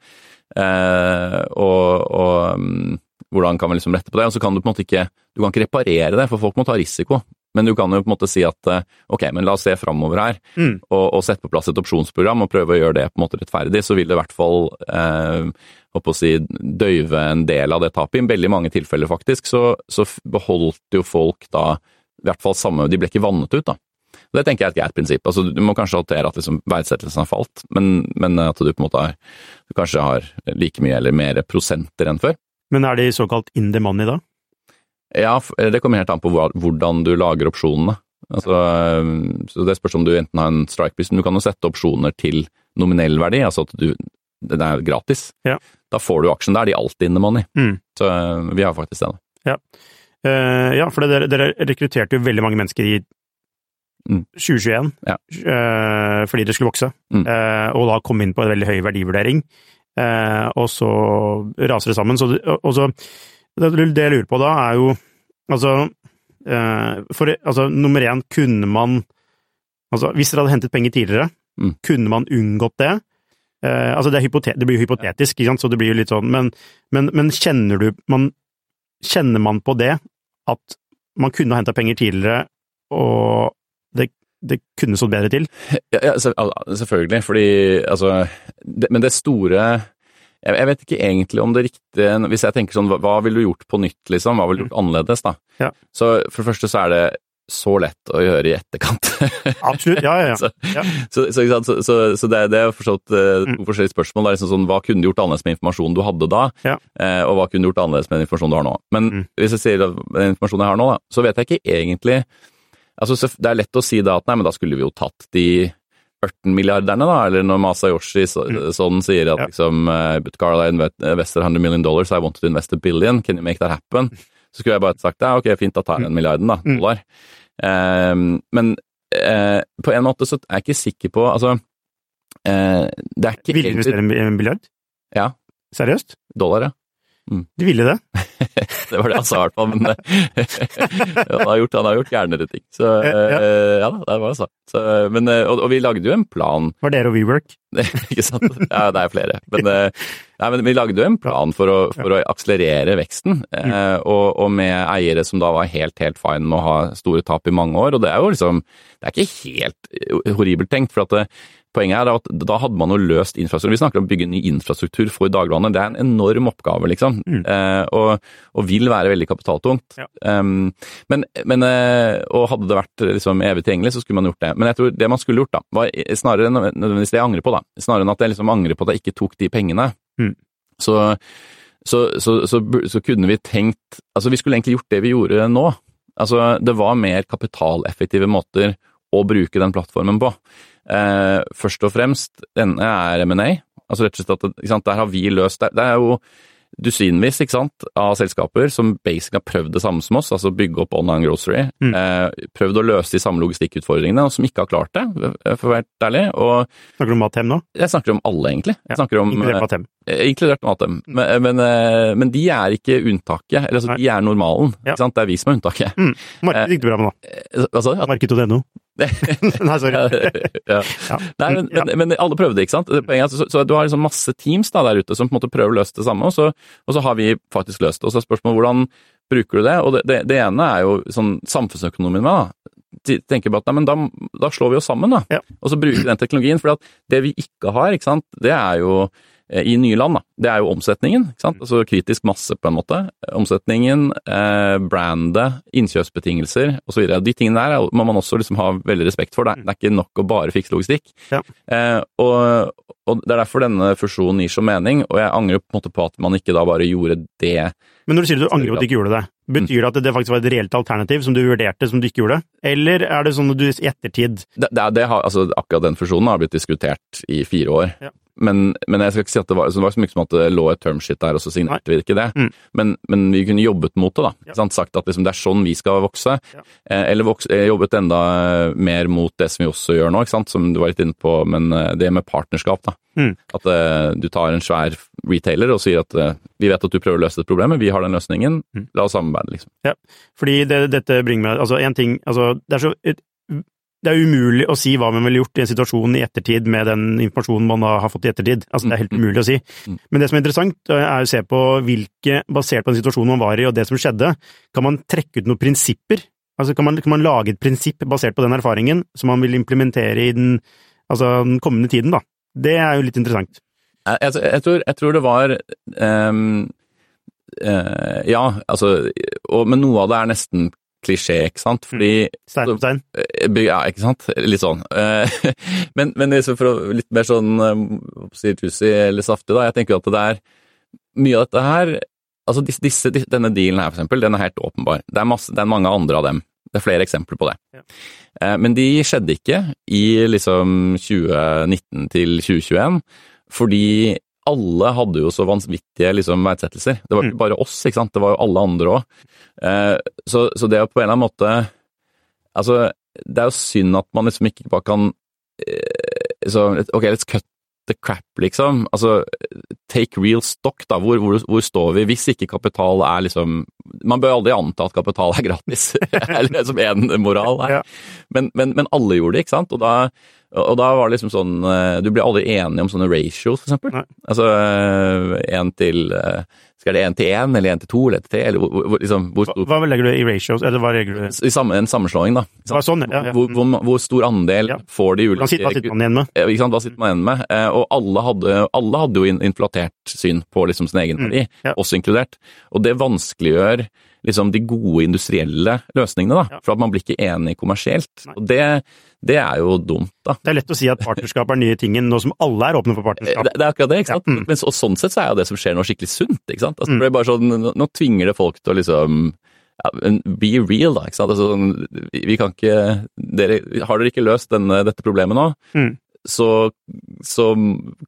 eh, og, og mm, hvordan kan vi liksom rette på det? Og så kan du på en måte ikke du kan ikke reparere det, for folk må ta risiko. Men du kan jo på en måte si at eh, ok, men la oss se framover her, Mm. og, og sette på plass et opsjonsprogram og prøve å gjøre det på en måte rettferdig, så vil det i hvert fall eh, håper å si, døyve en del av det tapet. I veldig mange tilfeller faktisk, så, så beholdt jo folk da i hvert fall samme De ble ikke vannet ut, da. Og Det tenker jeg er et greit prinsipp. Altså, du må kanskje håndtere at liksom, verdsettelsen har falt, men, men at du på en måte har, kanskje har like mye eller mer prosenter enn før. Men er de såkalt in the money da? Ja, det kommer helt an på hvordan du lager opsjonene. Altså, så Det spørs om du enten har en strike-pris, men du kan jo sette opsjoner til nominell verdi, altså at du, det er gratis. Ja. Da får du aksjen, da er de alltid in the money. Mm. Så øh, vi har faktisk det. da. uh, ja, for dere, dere rekrutterte jo veldig mange mennesker i Mm. 2021 Ja. eh, fordi det skulle vokse, Mm. eh, og da kom inn på en veldig høy verdivurdering. Eh, og så raser det sammen. Så, og så, det, jeg lurer på da, er jo altså, eh, for, altså Nummer én, kunne man altså Hvis dere hadde hentet penger tidligere, Mm. kunne man unngått det? Eh, altså det, er det blir jo hypotetisk, ikke sant? så det blir jo litt sånn, men, men, men kjenner du man, Kjenner man på det, at man kunne ha henta penger tidligere, og det, det kunne stått bedre til? Ja, selvfølgelig, fordi altså det, Men det store jeg, vet ikke egentlig om det riktige Hvis jeg tenker sånn, hva, hva ville du gjort på nytt, liksom? Hva ville du gjort annerledes, da? Ja. Så for det første så er det så lett å gjøre i etterkant. Absolutt, ja, ja, ja. så, så, så, så det, det er forstått eh, to Mm. forskjellige spørsmål. Det er liksom sånn, Hva kunne du gjort annerledes med informasjonen du hadde da, Ja. eh, og hva kunne du gjort annerledes med den informasjonen du har nå? Men Mm. hvis jeg sier den informasjonen jeg har nå, da, så vet jeg ikke egentlig altså Det er lett å si da at nei, men da skulle vi jo tatt de 18 milliarderne, da, eller når Masayoshi så, Mm. sånn sier at Ja. liksom uh, But Carla I invested 100 million dollars, I want to invest a billion, can you make that happen? Så skulle jeg bare sagt ja, ok, fint, da tar jeg den milliarden, da, Mm. dollar. Ehm, men uh, på en måte så er jeg ikke sikker på Altså, uh, det er ikke Vil du investere en milliard? Ja. Seriøst? dollar, ja. De ville det? Det var det han sa i hvert fall, men eh, han, har gjort, han har gjort gærnere ting. Så Ja, ja. eh, ja det var det han sa. Så, men, eh, og, og vi lagde jo en plan Var dere og WeWork? ikke sant? Ja, det er flere. Men, nei, men vi lagde jo en plan for å, for å akselerere veksten, mm. og, og med eiere som da var helt, helt fine med å ha store tap i mange år. Og det er jo liksom Det er ikke helt horribelt tenkt, for at det, poenget er at da hadde man jo løst infrastruktur. Vi snakker om å bygge ny infrastruktur for dagligvarehandelen. Det er en enorm oppgave, liksom, Mm. eh, og, og vil være veldig kapitaltungt. Ja. Um, men, men, eh, og hadde det vært liksom evig tilgjengelig, så skulle man gjort det. Men jeg tror det man skulle gjort, da, var snarere enn nødvendigvis det jeg angrer på, da. Snarere enn at jeg liksom angrer på at jeg ikke tok de pengene. Mm. Så, så, så, så kunne vi tenkt Altså, vi skulle egentlig gjort det vi gjorde nå. Altså, det var mer kapitaleffektive måter å bruke den plattformen på. Eh, først og fremst, denne er M&A. Altså rett og slett at sant, der har vi løst det. Det er jo dusinvis sant, av selskaper som basically har prøvd det samme som oss, altså bygge opp online grocery. Mm. Eh, prøvd å løse de samme logistikkutfordringene, og som ikke har klart det, for å være ærlig. Og Snakker du om Mathem nå? jeg snakker om alle, egentlig. Ja, Jeg snakker om, Inkludert Mathem. eh, inkludert Mathem. Men, men, eh, men de er ikke unntaket. Eller altså, de er normalen. Ja. Det er vi som er unntaket. Mm. Markedet gikk det bra med nå. Eh, du? Marked.no. Nei, sorry. ja. Ja. Nei, men, men, men alle prøvde, ikke sant? Poenget, så, så du har liksom masse teams da, der ute som på en måte prøver å løse det samme, og så, og så har vi faktisk løst det. Og så er spørsmålet hvordan bruker du det? Og det, det, det ene er jo sånn samfunnsøkonomien med, da. Tenker på at nei, men da, da slår vi oss sammen, da. Ja. Og så bruker vi den teknologien. For det vi ikke har, ikke sant, det er jo i nye land, da. Det er jo omsetningen. ikke sant? Altså kritisk masse, på en måte. Omsetningen, eh, brandet, innkjøpsbetingelser osv. De tingene der er- må man også liksom ha veldig respekt for. Det er, det er ikke nok å bare fikse logistikk. Ja. Eh, og, og det er derfor denne fusjonen gir så mening, og jeg angrer på en måte på at man ikke da bare gjorde det. Men når du sier du angrer på at du ikke gjorde det, betyr det at det faktisk var et reelt alternativ som du vurderte som du ikke gjorde? Eller er det sånn at du i ettertid det, det, det har, altså, akkurat den fusjonen har blitt diskutert i fire år. Ja. Men, men jeg skal ikke si at det var, det var så mye som at det lå et termshit der, og så signerte vi ikke det. Mm. Men, men vi kunne jobbet mot det, da. Ja. Sant? Sagt at liksom, det er sånn vi skal vokse. Ja. Eh, eller vokse, eh, jobbet enda mer mot det som vi også gjør nå, som du var litt inne på, men eh, det med partnerskap. da. Mm. At eh, du tar en svær retailer og sier at eh, vi vet at du prøver å løse et problem, men vi har den løsningen, Mm. la oss samarbeide, liksom. Ja, Fordi det, dette bringer meg Altså, én ting altså, det, er så, det er umulig å si hva man ville gjort i en situasjon i ettertid med den informasjonen man har fått i ettertid. Altså, det er helt umulig å si. Mm. Men det som er interessant, er å se på hvilke, basert på den situasjonen man var i og det som skjedde, kan man trekke ut noen prinsipper? Altså, kan man, kan man lage et prinsipp basert på den erfaringen som man vil implementere i den, altså, den kommende tiden, da? Det er jo litt interessant. Jeg, jeg, tror, jeg tror det var um eh, Ja, altså og, Men noe av det er nesten klisjé, ikke sant? Fordi Stein på stein. Ja, ikke sant? Litt sånn. Eh, men, men liksom for å litt mer sånn eh, si, juicy eller saftig, da. Jeg tenker at det er mye av dette her Altså disse, disse, disse- denne dealen her, for eksempel, den er helt åpenbar. Det er, masse, det er mange andre av dem. Det er flere eksempler på det. Ja. Eh, Men de skjedde ikke i liksom 2019 til 2021, fordi alle hadde jo så vanvittige liksom, verdsettelser. Det var Mm. ikke bare oss, ikke sant? det var jo alle andre òg. Så, så det jo på en eller annen måte Altså, det er jo synd at man liksom ikke bare kan eh, så, Ok, let's cut the crap, liksom. Altså, take real stock, da. Hvor, hvor, hvor står vi hvis ikke kapital er liksom Man bør aldri anta at kapital er gratis, eller som én moral. Men, men, men alle gjorde det, ikke sant? Og da, og da var det liksom sånn eh, Du blir aldri enige om sånne ratios, for eksempel. Nei. Altså én til eh, Skal det én til én, eller én til to, eller én til tre, eller hvor, liksom, hvor stor hva legger du i ratios, eller hva legger du i samme, en sammenslåing, da. Hva, sånn, ja, ja. Hvor, hvor, hvor stor andel Ja. får de ulike hva sitter man igjen med? Eh, Ikke sant? Hva sitter man igjen med? Eh, Og alle hadde, alle hadde jo inflatert syn på liksom sin egen Mm, verdi, ja. oss inkludert. Og det vanskeliggjør liksom de gode industrielle løsningene, da. Ja. For at man blir ikke enig kommersielt. Nei. Og det, det er jo dumt, da. Det er lett å si at partnerskap er nye tingen, nå som alle er åpne for partnerskap. Det, det er akkurat det, ikke sant. Ja, mm. Men så, sånn sett så er jo det som skjer nå skikkelig sunt, ikke sant. Altså, Mm. det er bare sånn, nå, nå tvinger det folk til å liksom ja, be real, da. ikke sant? Altså, sånn, vi kan ikke dere, Har dere ikke løst denne, dette problemet nå, Mm. Så, så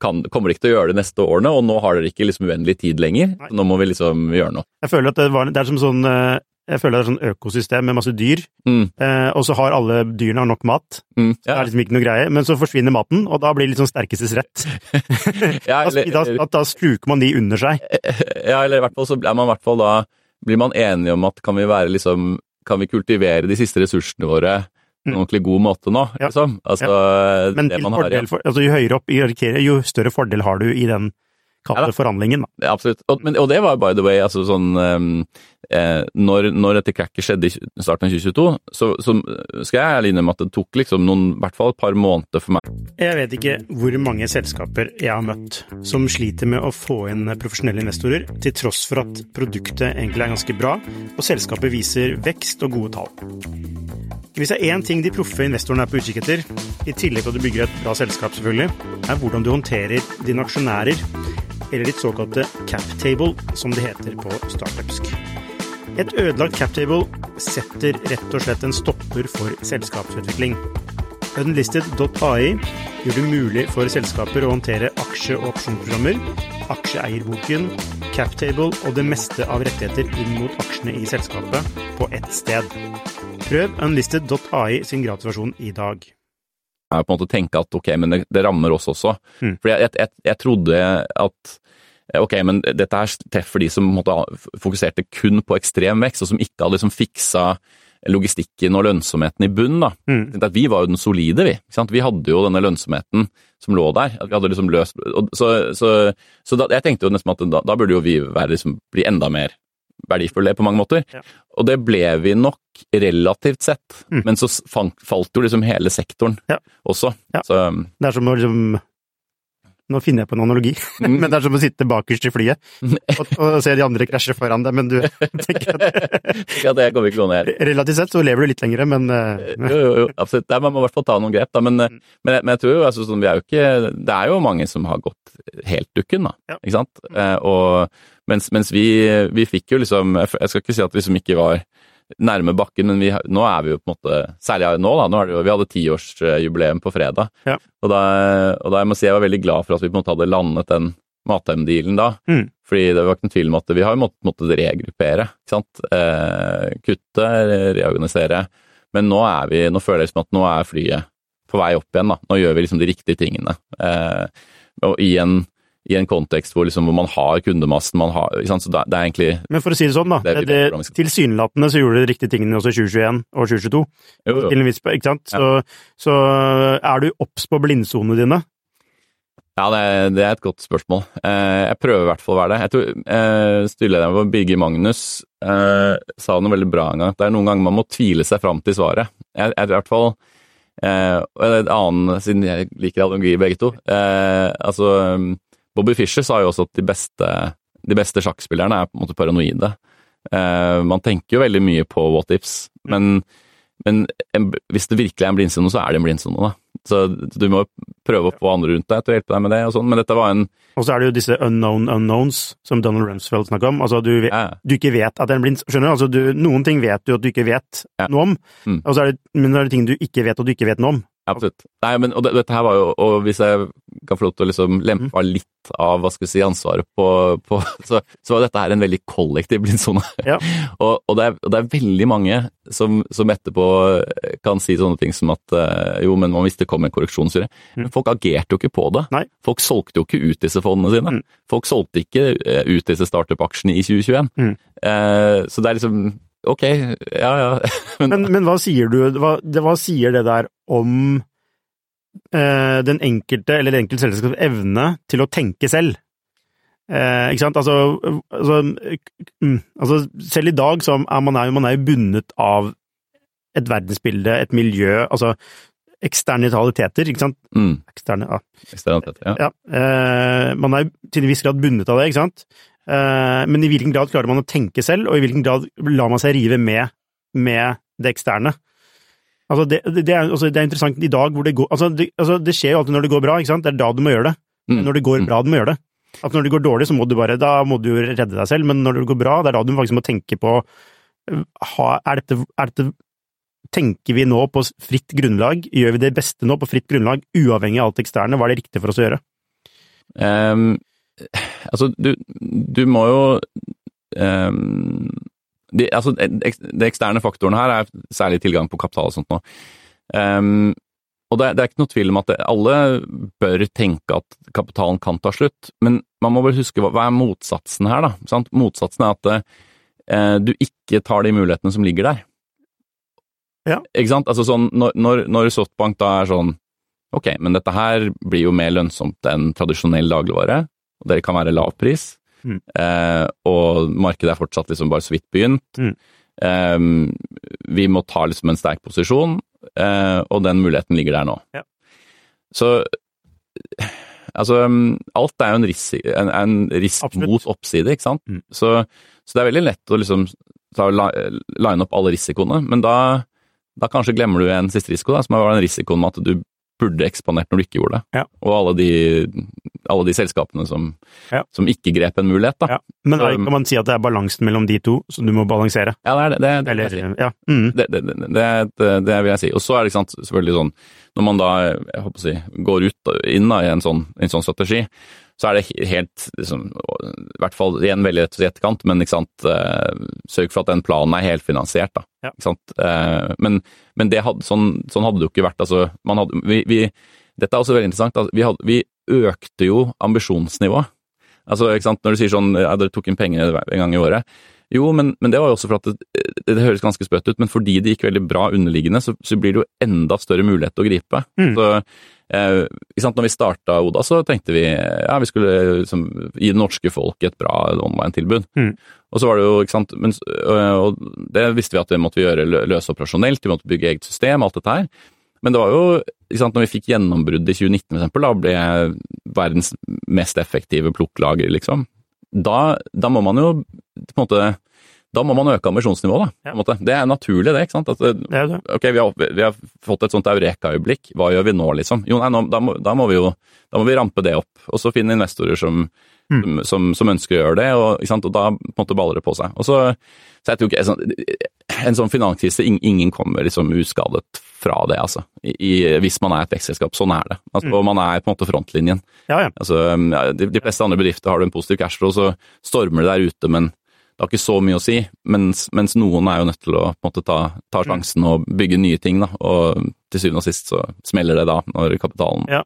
kan, kommer de ikke til å gjøre det neste årene, og nå har dere ikke liksom uendelig tid lenger. Nei. Nå må vi liksom gjøre noe. Jeg føler at det, var, det er som sånn eh, jeg føler det er sånn økosystem med masse dyr, Mm, eh, og så har alle dyrene har nok mat. mm, Det er liksom ikke noe greie, men så forsvinner maten, og da blir det litt sånn sterkestes rett. ja, eller, da, da, da sluker man de under seg. ja, eller i hvert fall så er man i hvert fall da Blir man enige om at kan vi være liksom Kan vi kultivere de siste ressursene våre Mm. ordentlig god måte nå, Ja. liksom? Altså, Men det man har, ja. for, altså, jo høyere opp i hierarkiet, jo større fordel har du i den Ja forhandlingen. Da. Ja, absolutt. Og, men, og det var by the way, altså sånn ehm, eh, når, når dette cracket skjedde i starten av 2022, så, så skal jeg ærlig innrømme at det tok liksom noen, i hvert fall et par måneder for meg. Jeg vet ikke hvor mange selskaper jeg har møtt som sliter med å få inn profesjonelle investorer, til tross for at produktet egentlig er ganske bra, og selskapet viser vekst og gode tall. Hvis det er én ting de proffe investorene er på utkikk etter, i tillegg til at du bygger et bra selskap selvfølgelig, er hvordan du håndterer dine aksjonærer, eller ditt såkalte cap table, som det heter på startupsk. Et ødelagt captable setter rett og slett en stopper for selskapsutvikling. Unlisted.ai gjør det mulig for selskaper å håndtere aksje- og opsjonsprogrammer, aksjeeierboken, captable og det meste av rettigheter inn mot aksjene i selskapet på ett sted. Prøv unlisted.ai sin gratisversjon i dag. Jeg på en måte tenke at ok, men det, det rammer oss også. Mm. For jeg, jeg, jeg trodde at ok, men dette her treffer de som måtte, fokuserte kun på ekstrem vekst, og som ikke hadde liksom fiksa logistikken og lønnsomheten i bunnen. Mm. Vi var jo den solide, vi. Vi hadde jo denne lønnsomheten som lå der. vi hadde liksom løst, Så, så, så da, jeg tenkte jo nesten at da, da burde jo vi være, liksom, bli enda mer verdifulle på mange måter. Ja. Og det ble vi nok relativt sett, Mm. men så falt jo liksom hele sektoren Ja. også. Ja. Så Det er som å liksom Nå finner jeg på en analogi, Mm. men det er som å sitte bakerst i flyet og, og se de andre krasje foran deg, men du tenker at ja, det kommer ikke gå ned. relativt sett så lever du litt lengre, men eh, Jo, jo, jo, absolutt. Nei, man må i hvert fall ta noen grep, da. Men, Mm. men, men jeg tror jo altså, sånn, vi er jo ikke Det er jo mange som har gått helt dukken, da. Ja. Ikke sant? Eh, og mens, mens vi, vi fikk jo liksom Jeg jeg skal ikke si at vi liksom ikke var nærme bakken, men vi, nå er vi jo på en måte Særlig nå, da. Nå er det jo, vi hadde tiårsjubileum på fredag. Ja. Og, da, og da jeg må si jeg var veldig glad for at vi på en måte hadde landet den Matheim-dealen da. Mm. Fordi det var ikke noen tvil om at vi har måttet, måttet regruppere. ikke sant? Eh, kutte, reorganisere. Men nå er vi, nå føler jeg liksom at nå er flyet på vei opp igjen. da. Nå gjør vi liksom de riktige tingene. Eh, og i en, i en kontekst hvor, liksom, hvor man har kundemassen, man har, ikke sant? så det, det er egentlig Men for å si det sånn, da. Det Det, tilsynelatende så gjorde du de riktige tingene også i 2021 og 2022. jo, jo. Til en viss, ikke sant? Så, så er du obs på blindsonene dine. Ja, det er, det et godt spørsmål. Eh, jeg prøver i hvert fall å være det. Jeg tror eh, Styrelederen vår, Birger Magnus, eh, sa noe veldig bra en gang. Det er noen ganger man må tvile seg fram til svaret. Jeg, jeg i hvert fall eh, og Et annet, siden jeg liker analogi begge to eh, altså Bobby Fischer sa jo også at de beste, de beste sjakkspillerne er på en måte paranoide. Uh, man tenker jo veldig mye på what ifs, men, men en, hvis det virkelig er en blindsone, så er det en blindsone. da. Så du må prøve å få andre rundt deg til å hjelpe deg med det og sånn, men dette var en Og så er det jo disse unknown unknowns som Donald Rumsfeld snakka om. Altså, du, vet, ja, du ikke vet at det er en blind Skjønner du? Altså, du, noen ting vet du at du ikke vet Ja. noe om, Mm. og så er det, men så er det ting du ikke vet at du ikke vet noe om. Absolutt. Nei, men og det, dette her var jo, og hvis jeg kan få lov til å liksom lempe av litt av hva skal vi si, ansvaret på, på så, så var dette her en veldig kollektiv blindsone. Ja. og, og, det er, og det er veldig mange som, som etterpå kan si sånne ting som at eh, jo, men man visste det kom en korreksjonsstyre. Mm. Men folk agerte jo ikke på det. Nei. Folk solgte jo ikke ut disse fondene sine. Mm. Folk solgte ikke eh, ut disse startup-aksjene i 2021. Mm. Eh, så det er liksom Ok, ja ja. Men, men hva sier du hva, hva sier det der om eh, den enkelte, eller det enkelte selskaps evne til å tenke selv? Eh, ikke sant? Altså, altså, mm, altså Selv i dag så er man, er, man er bundet av et verdensbilde, et miljø, altså eksternaliteter, ikke sant? Mm, Eksterne, ja. eksternalitet, ja. ja. Eh, man er til en viss grad bundet av det, ikke sant? Eh, men i hvilken grad klarer man å tenke selv, og i hvilken grad lar man seg rive med, med det eksterne? Altså det, det, er, altså det er interessant i dag hvor det går altså det, altså det skjer jo alltid når det går bra, ikke sant? Det er da du må gjøre det. Mm. Når det går Mm. bra, du må gjøre det. At når det går dårlig, så må du bare Da må du jo redde deg selv, men når det går bra, det er da du faktisk må tenke på øh, ha, er, dette, er dette Tenker vi nå på fritt grunnlag? Gjør vi det beste nå på fritt grunnlag, uavhengig av alt eksterne? Hva er det riktig for oss å gjøre? Ehm, altså, du, du må jo um, de, altså, de, eksterne faktorene her er særlig tilgang på kapital og sånt nå. Um, og det, det er ikke noe tvil om at det, alle bør tenke at kapitalen kan ta slutt, men man må bare huske hva, hva er motsatsen her, da? Sant? Motsatsen er at eh, du ikke tar de mulighetene som ligger der. Ja. Ikke sant? Altså sånn, når, når, når Softbank da er sånn Ok, men dette her blir jo mer lønnsomt enn tradisjonell dagligvare, og det kan være lav pris, Mm. eh, og markedet er fortsatt liksom bare så vidt begynt. Mm. Eh, vi må ta liksom en sterk posisjon, eh, og den muligheten ligger der nå. Ja. Så altså, alt er jo en, risk, en, en risk mot oppside, ikke sant? Mm. Så, så det er veldig lett å liksom ta, line opp alle risikoene, men da, da kanskje glemmer du en siste risiko, da, som er den risikoen med at du burde eksponert når du ikke gjorde det. Ja. Og alle de alle de selskapene som, Ja. som ikke grep en mulighet, da. Ja. Men da kan man si at det er balansen mellom de to som du må balansere? Ja, det er det. det, Eller, ja. Mm. det, det, det, det, det vil jeg si. Og så er det sant, selvfølgelig sånn, når man da jeg håper å si, går ut inn da, i en sånn, en sånn strategi, så er det helt liksom, I hvert fall igjen veldig rett i etterkant, men ikke sant, eh, sørg for at den planen er helfinansiert. da. Ja. Ikke sant? Eh, men men det hadde, sånn, sånn hadde det jo ikke vært. altså, man hadde, vi, vi, Dette er også veldig interessant. at vi, hadde, vi økte jo ambisjonsnivået. Altså, ikke sant, Når du sier sånn ja, dere tok inn penger en gang i året. Jo, men, men det var jo også for at det, det, det høres ganske sprøtt ut, men fordi det gikk veldig bra underliggende, så, så blir det jo enda større mulighet til å gripe. Mm. Så, eh, ikke sant, når vi starta Oda, så tenkte vi ja, vi skulle liksom, gi det norske folk et bra online-tilbud. Mm. Og så var det jo, ikke sant, men, øh, og det visste vi at det måtte vi gjøre lø- løse operasjonelt, vi måtte bygge eget system, alt dette her. Men det var jo, sant, når vi fikk gjennombrudd i 2019 for eksempel, da ble jeg verdens mest effektive plukklager, liksom. Da, da må man jo på en måte da må man øke ambisjonsnivået, da. Ja. Det er naturlig, det. ikke sant? At, ok, vi har, vi har fått et sånt eureka-øyeblikk, hva gjør vi nå, liksom? Jo, nei, nå, da, må, da må vi jo da må vi rampe det opp, og så finne investorer som, Mm. som, som, ønsker å gjøre det, og, og da måte baller det på seg. Og så, så jeg tror ikke, sånn, En sånn finanskrise, ingen kommer liksom uskadet fra det, altså. I, i, hvis man er et vekstselskap. Sånn er det. Altså, Mm. Og man er på en måte frontlinjen. Ja, ja. Altså, de, de fleste andre bedrifter har du en positiv cashflow, så stormer det der ute, men det har ikke så mye å si. Mens, mens noen er jo nødt til å på en måte ta, ta sjansen og bygge nye ting, da. Og til syvende og sist så smeller det da, når kapitalen Ja.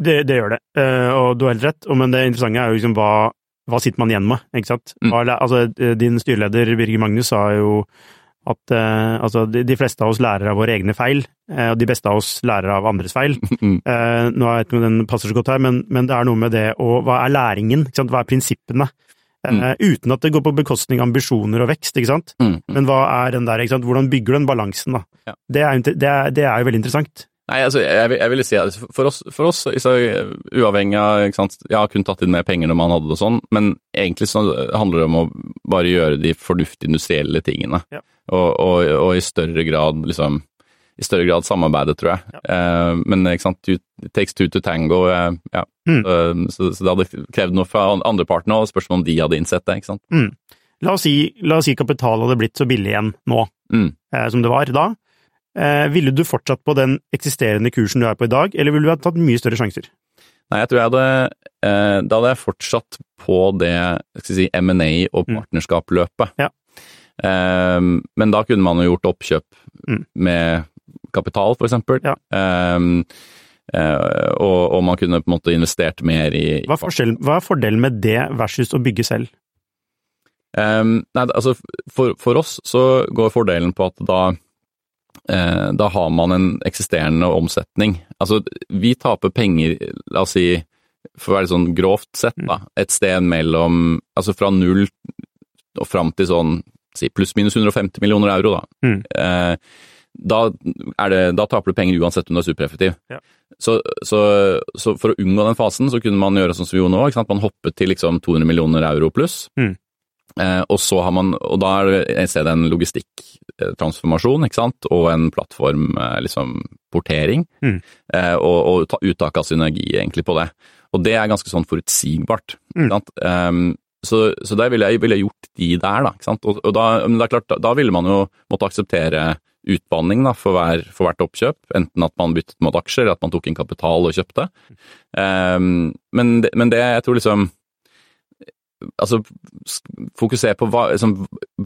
Det, det gjør det, Eh, og du har helt rett. Og- Men det interessante er jo liksom hva, hva sitter man igjen med, ikke sant? Mm. Altså, eh, din styreleder Birger Magnus sa jo at uh, altså, de, de fleste av oss lærer av våre egne feil, uh, og de beste av oss lærer av andres feil. Mm. Eh, nå vet jeg ikke om den passer så godt her, men, men det er noe med det og Hva er læringen? Hva er prinsippene? Eh, Uten at det går på bekostning av ambisjoner og vekst, ikke sant? Mm. Men hva er den der, ikke sant? Hvordan bygger du den balansen, da? Ja. Det, er, det, er, det er jo veldig interessant. Nei, altså, jeg, jeg ville si at for oss, for oss så, uavhengig av ikke sant, Jeg har kun tatt inn mer penger når man hadde det sånn, men egentlig så handler det om å bare gjøre de fornuftige industrielle tingene. Ja. Og, og, og i større grad liksom i større grad samarbeide, tror jeg. Eh, men ikke sant, it takes two to tango. Eh, ja. Mm. Så, så, det hadde krevd noe fra andre òg, og spørsmål om de hadde innsett det. ikke sant? Mm. La oss si, la oss si kapital hadde blitt så billig igjen nå Mm. eh, som det var da. Eh, ville du fortsatt på den eksisterende kursen du er på i dag, eller ville du ha tatt mye større sjanser? Nei, jeg tror jeg hadde eh, Da hadde jeg fortsatt på det si, M&A og Mm. partnerskap-løpet. Ja. Eh, men da kunne man jo gjort oppkjøp Mm. med kapital, for eksempel. Ja. Eh, eh, og, og man kunne på en måte investert mer i, Hva er, hva er fordelen med det versus å bygge selv? Um, nei, altså for, for oss så går fordelen på at da da har man en eksisterende omsetning. Altså, vi taper penger, la oss si, for å være sånn grovt sett, da, et sted mellom Altså fra null og fram til sånn si pluss-minus 150 millioner euro, da. Mm. Eh, da, er det, da taper du penger uansett om du er supereffektiv. Ja. Så, så, så for å unngå den fasen, så kunne man gjøre sånn som vi gjorde nå. Man hoppet til liksom 200 millioner euro pluss. Mm. Eh, og så har man, og da er det et sted en logistikktransformasjon, ikke sant, og en plattform, eh, liksom, portering, Mm. eh, og, og ta, uttak av synergi egentlig på det. Og det er ganske sånn forutsigbart. Mm. Ehm, så, så der ville jeg, ville gjort de der, da. Ikke sant? Og, og da, men det er klart, da, da ville man jo måtte akseptere utvanning da, for, hver, for hvert oppkjøp, enten at man byttet mot aksjer, eller at man tok inn kapital og kjøpte. Um, men, det, men det jeg tror liksom Altså, fokusere på hva, liksom,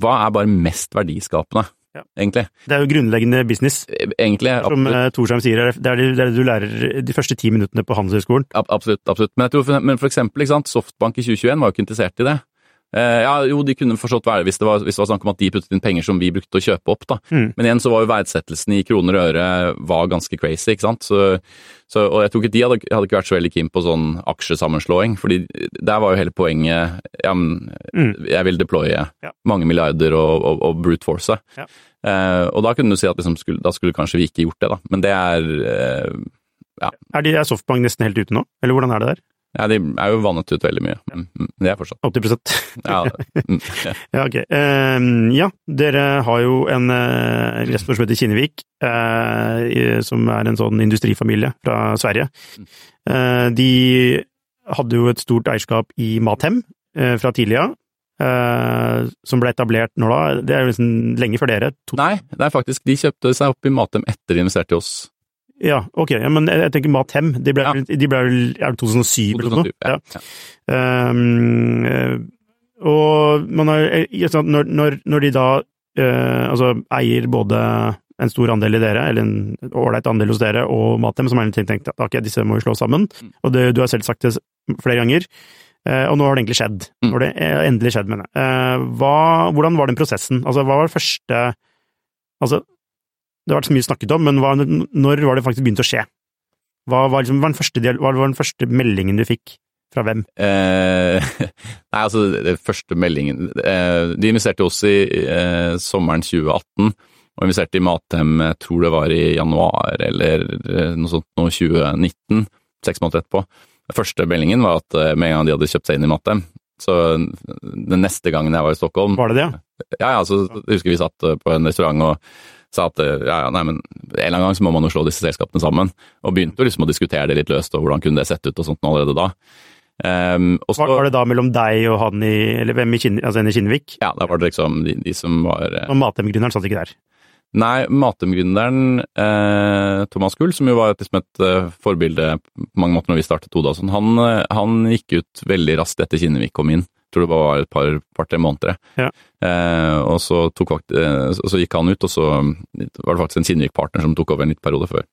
hva er bare mest verdiskapende, Ja. egentlig. Det er jo grunnleggende business. Egentlig, Som eh, Torsheim sier, det er det, det du lærer de første ti minuttene på Handelshøyskolen. Ab- Absolutt, absolutt. Men, tror men for eksempel, Softbank i 2021 var jo ikke interessert i det. Eh, ja, jo, de kunne forstått være det hvis det var, hvis det var snakk om at de puttet inn penger som vi brukte å kjøpe opp, da. Mm. Men igjen så var jo verdsettelsen i kroner og øre var ganske crazy, ikke sant. Så, så, og jeg tror ikke de hadde, hadde ikke vært så veldig keen på sånn aksjesammenslåing, fordi der var jo hele poenget ja, men Mm. jeg vil deploye Ja. mange milliarder og, og, og brute force. Ja. Eh, og da kunne du si at liksom skulle, da skulle kanskje vi ikke gjort det, da. Men det er eh, Er, de, er Softbank nesten helt ute nå, eller hvordan er det der? Ja, de er jo vannet ut veldig mye. Mm, Det er fortsatt. 80 Ja, mm, ja. Ja, ok. Um, ja, dere har jo en uh, restaurant som heter Kinnevik, uh, som er en sånn industrifamilie fra Sverige. Uh, de hadde jo et stort eierskap i Mathem fra tidligere, som ble etablert når da? Det er jo liksom lenge før dere? To Nei, det er faktisk, de kjøpte seg opp i Mathem etter de investerte i oss. Ja, ok, ja, men jeg, jeg tenker Mathem. De ble, Ja. de ble vel er det 2007 eller noe? 2007, ja. ja. Um, og man har, eh, når, når, når de da uh, altså eier både en stor andel i dere, eller en ålreit andel hos dere, og Mathem, som er en tenkt at okay, disse må vi slå sammen. Mm. Og det, du har selv sagt det flere ganger, uh, og nå har det egentlig skjedd. Mm. Nå har det endelig skjedd, mener jeg. Uh, hva, hvordan var den prosessen? Altså, hva var det første Altså, det har vært så mye snakket om, men hva, når var det faktisk begynt å skje? Hva var, liksom, hva, var den første, del- hva var den første meldingen du fikk? Fra hvem? Eh, nei, altså, det første meldingen eh, De investerte oss i eh, sommeren 2018, og investerte i Mathem, jeg tror det var i januar eller eh, noe sånt nå 2019, seks måneder etterpå. Den første meldingen var at eh, med en gang de hadde kjøpt seg inn i Mathem, så den neste gangen jeg var i Stockholm Var det det, ja? Ja, så jeg husker vi satt eh, på en restaurant og sa at eh, ja, ja, nei, men en eller annen gang så må man jo slå disse selskapene sammen. Og begynte jo liksom å diskutere det litt løst, og hvordan kunne det sett ut og sånt allerede da. Um, og så, Var, var det da mellom deg og han i Eller hvem i Kinn, altså i Kinnevik? ja, da var det liksom de, de som var eh, Og Matem-gründeren satt ikke der. Nei, Matem-gründeren eh, Thomas Gull, som jo var liksom et eh, forbilde på mange måter når vi startet Oda, sånn, han, eh, han gikk ut veldig raskt etter Kinnevik kom inn. Tror det bare var et par, par-tre måneder. Ja. Eh, og så, tok, eh, så, gikk han ut, og så var det faktisk en Kinnevik-partner som tok over en liten periode før.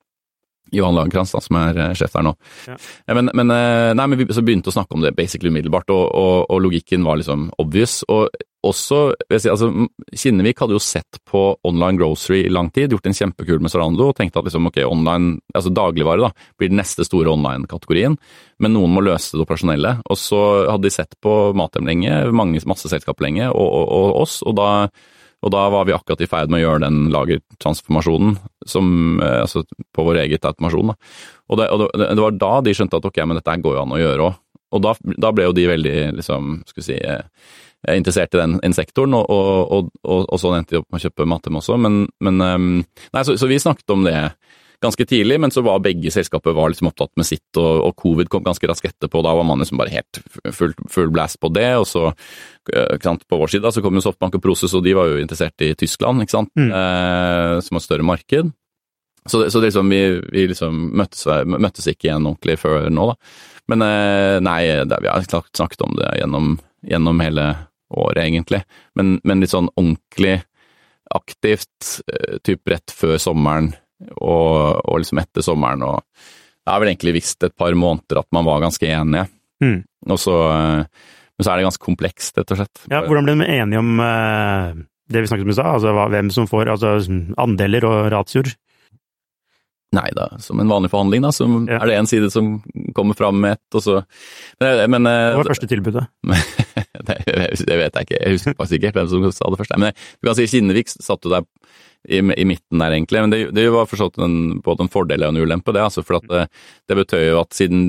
Johan Lagerkrantz, som er eh, sjef der nå. Ja. Eh, Men, men, nei, men vi så begynte å snakke om det basically umiddelbart, og, og, og logikken var liksom obvious. Og også, si, altså, Kinnevik hadde jo sett på online grocery i lang tid, gjort en kjempekul med Zalando og tenkte at liksom, ok, online, altså dagligvare da, blir den neste store online-kategorien, men noen må løse det operasjonelle. Og så hadde de sett på Mathem lenge, mange, masse selskaper lenge, og, og, og oss, og da, og da var vi akkurat i ferd med å gjøre den lagertransformasjonen som, eh, altså på vår eget automasjon. Da. Og, det, og det, det var da de skjønte at ok, men dette går jo an å gjøre òg. Og da, da ble jo de veldig liksom, skal vi si, eh, interessert i den, den sektoren, og, og, og, og, sånn endte de opp med å kjøpe Matem også. Men, men ehm, nei, så, så vi snakket om det ganske tidlig, men så var begge selskaper var liksom opptatt med sitt, og, covid kom ganske raskt etterpå. Da var man liksom bare helt full, full blast på det. Og så, eh, på vår side, da, så kom jo Softbank og Proces, og de var jo interessert i Tyskland, ikke sant, Mm. eh, som har større marked. Så, det- så det liksom, vi, vi liksom møttes, møttes ikke igjen ordentlig før nå, da. Men eh, nei, det, vi har snakket om det gjennom, gjennom hele året, egentlig. Men, men litt sånn ordentlig aktivt, eh, typ rett før sommeren og, og liksom etter sommeren. Og jeg har vel egentlig visst et par måneder at man var ganske enige. Mm. Og så, eh, men så er det ganske komplekst, rett og slett. Ja, hvordan ble de enige om eh, det vi snakket om i stad, altså hvem som får altså, andeler og ratioer? Nei da, som en vanlig forhandling, da, så Ja. er det en side som kommer fram med ett, og så Men, men eh, Hva var første tilbudet? det, det vet jeg ikke, jeg husker faktisk ikke hvem som sa det først. Men du kan si Kinnevik satt jo der i, i midten der, egentlig. Men det, det var forstått en, både en fordel og en ulempe, det. altså For det, det betød jo at siden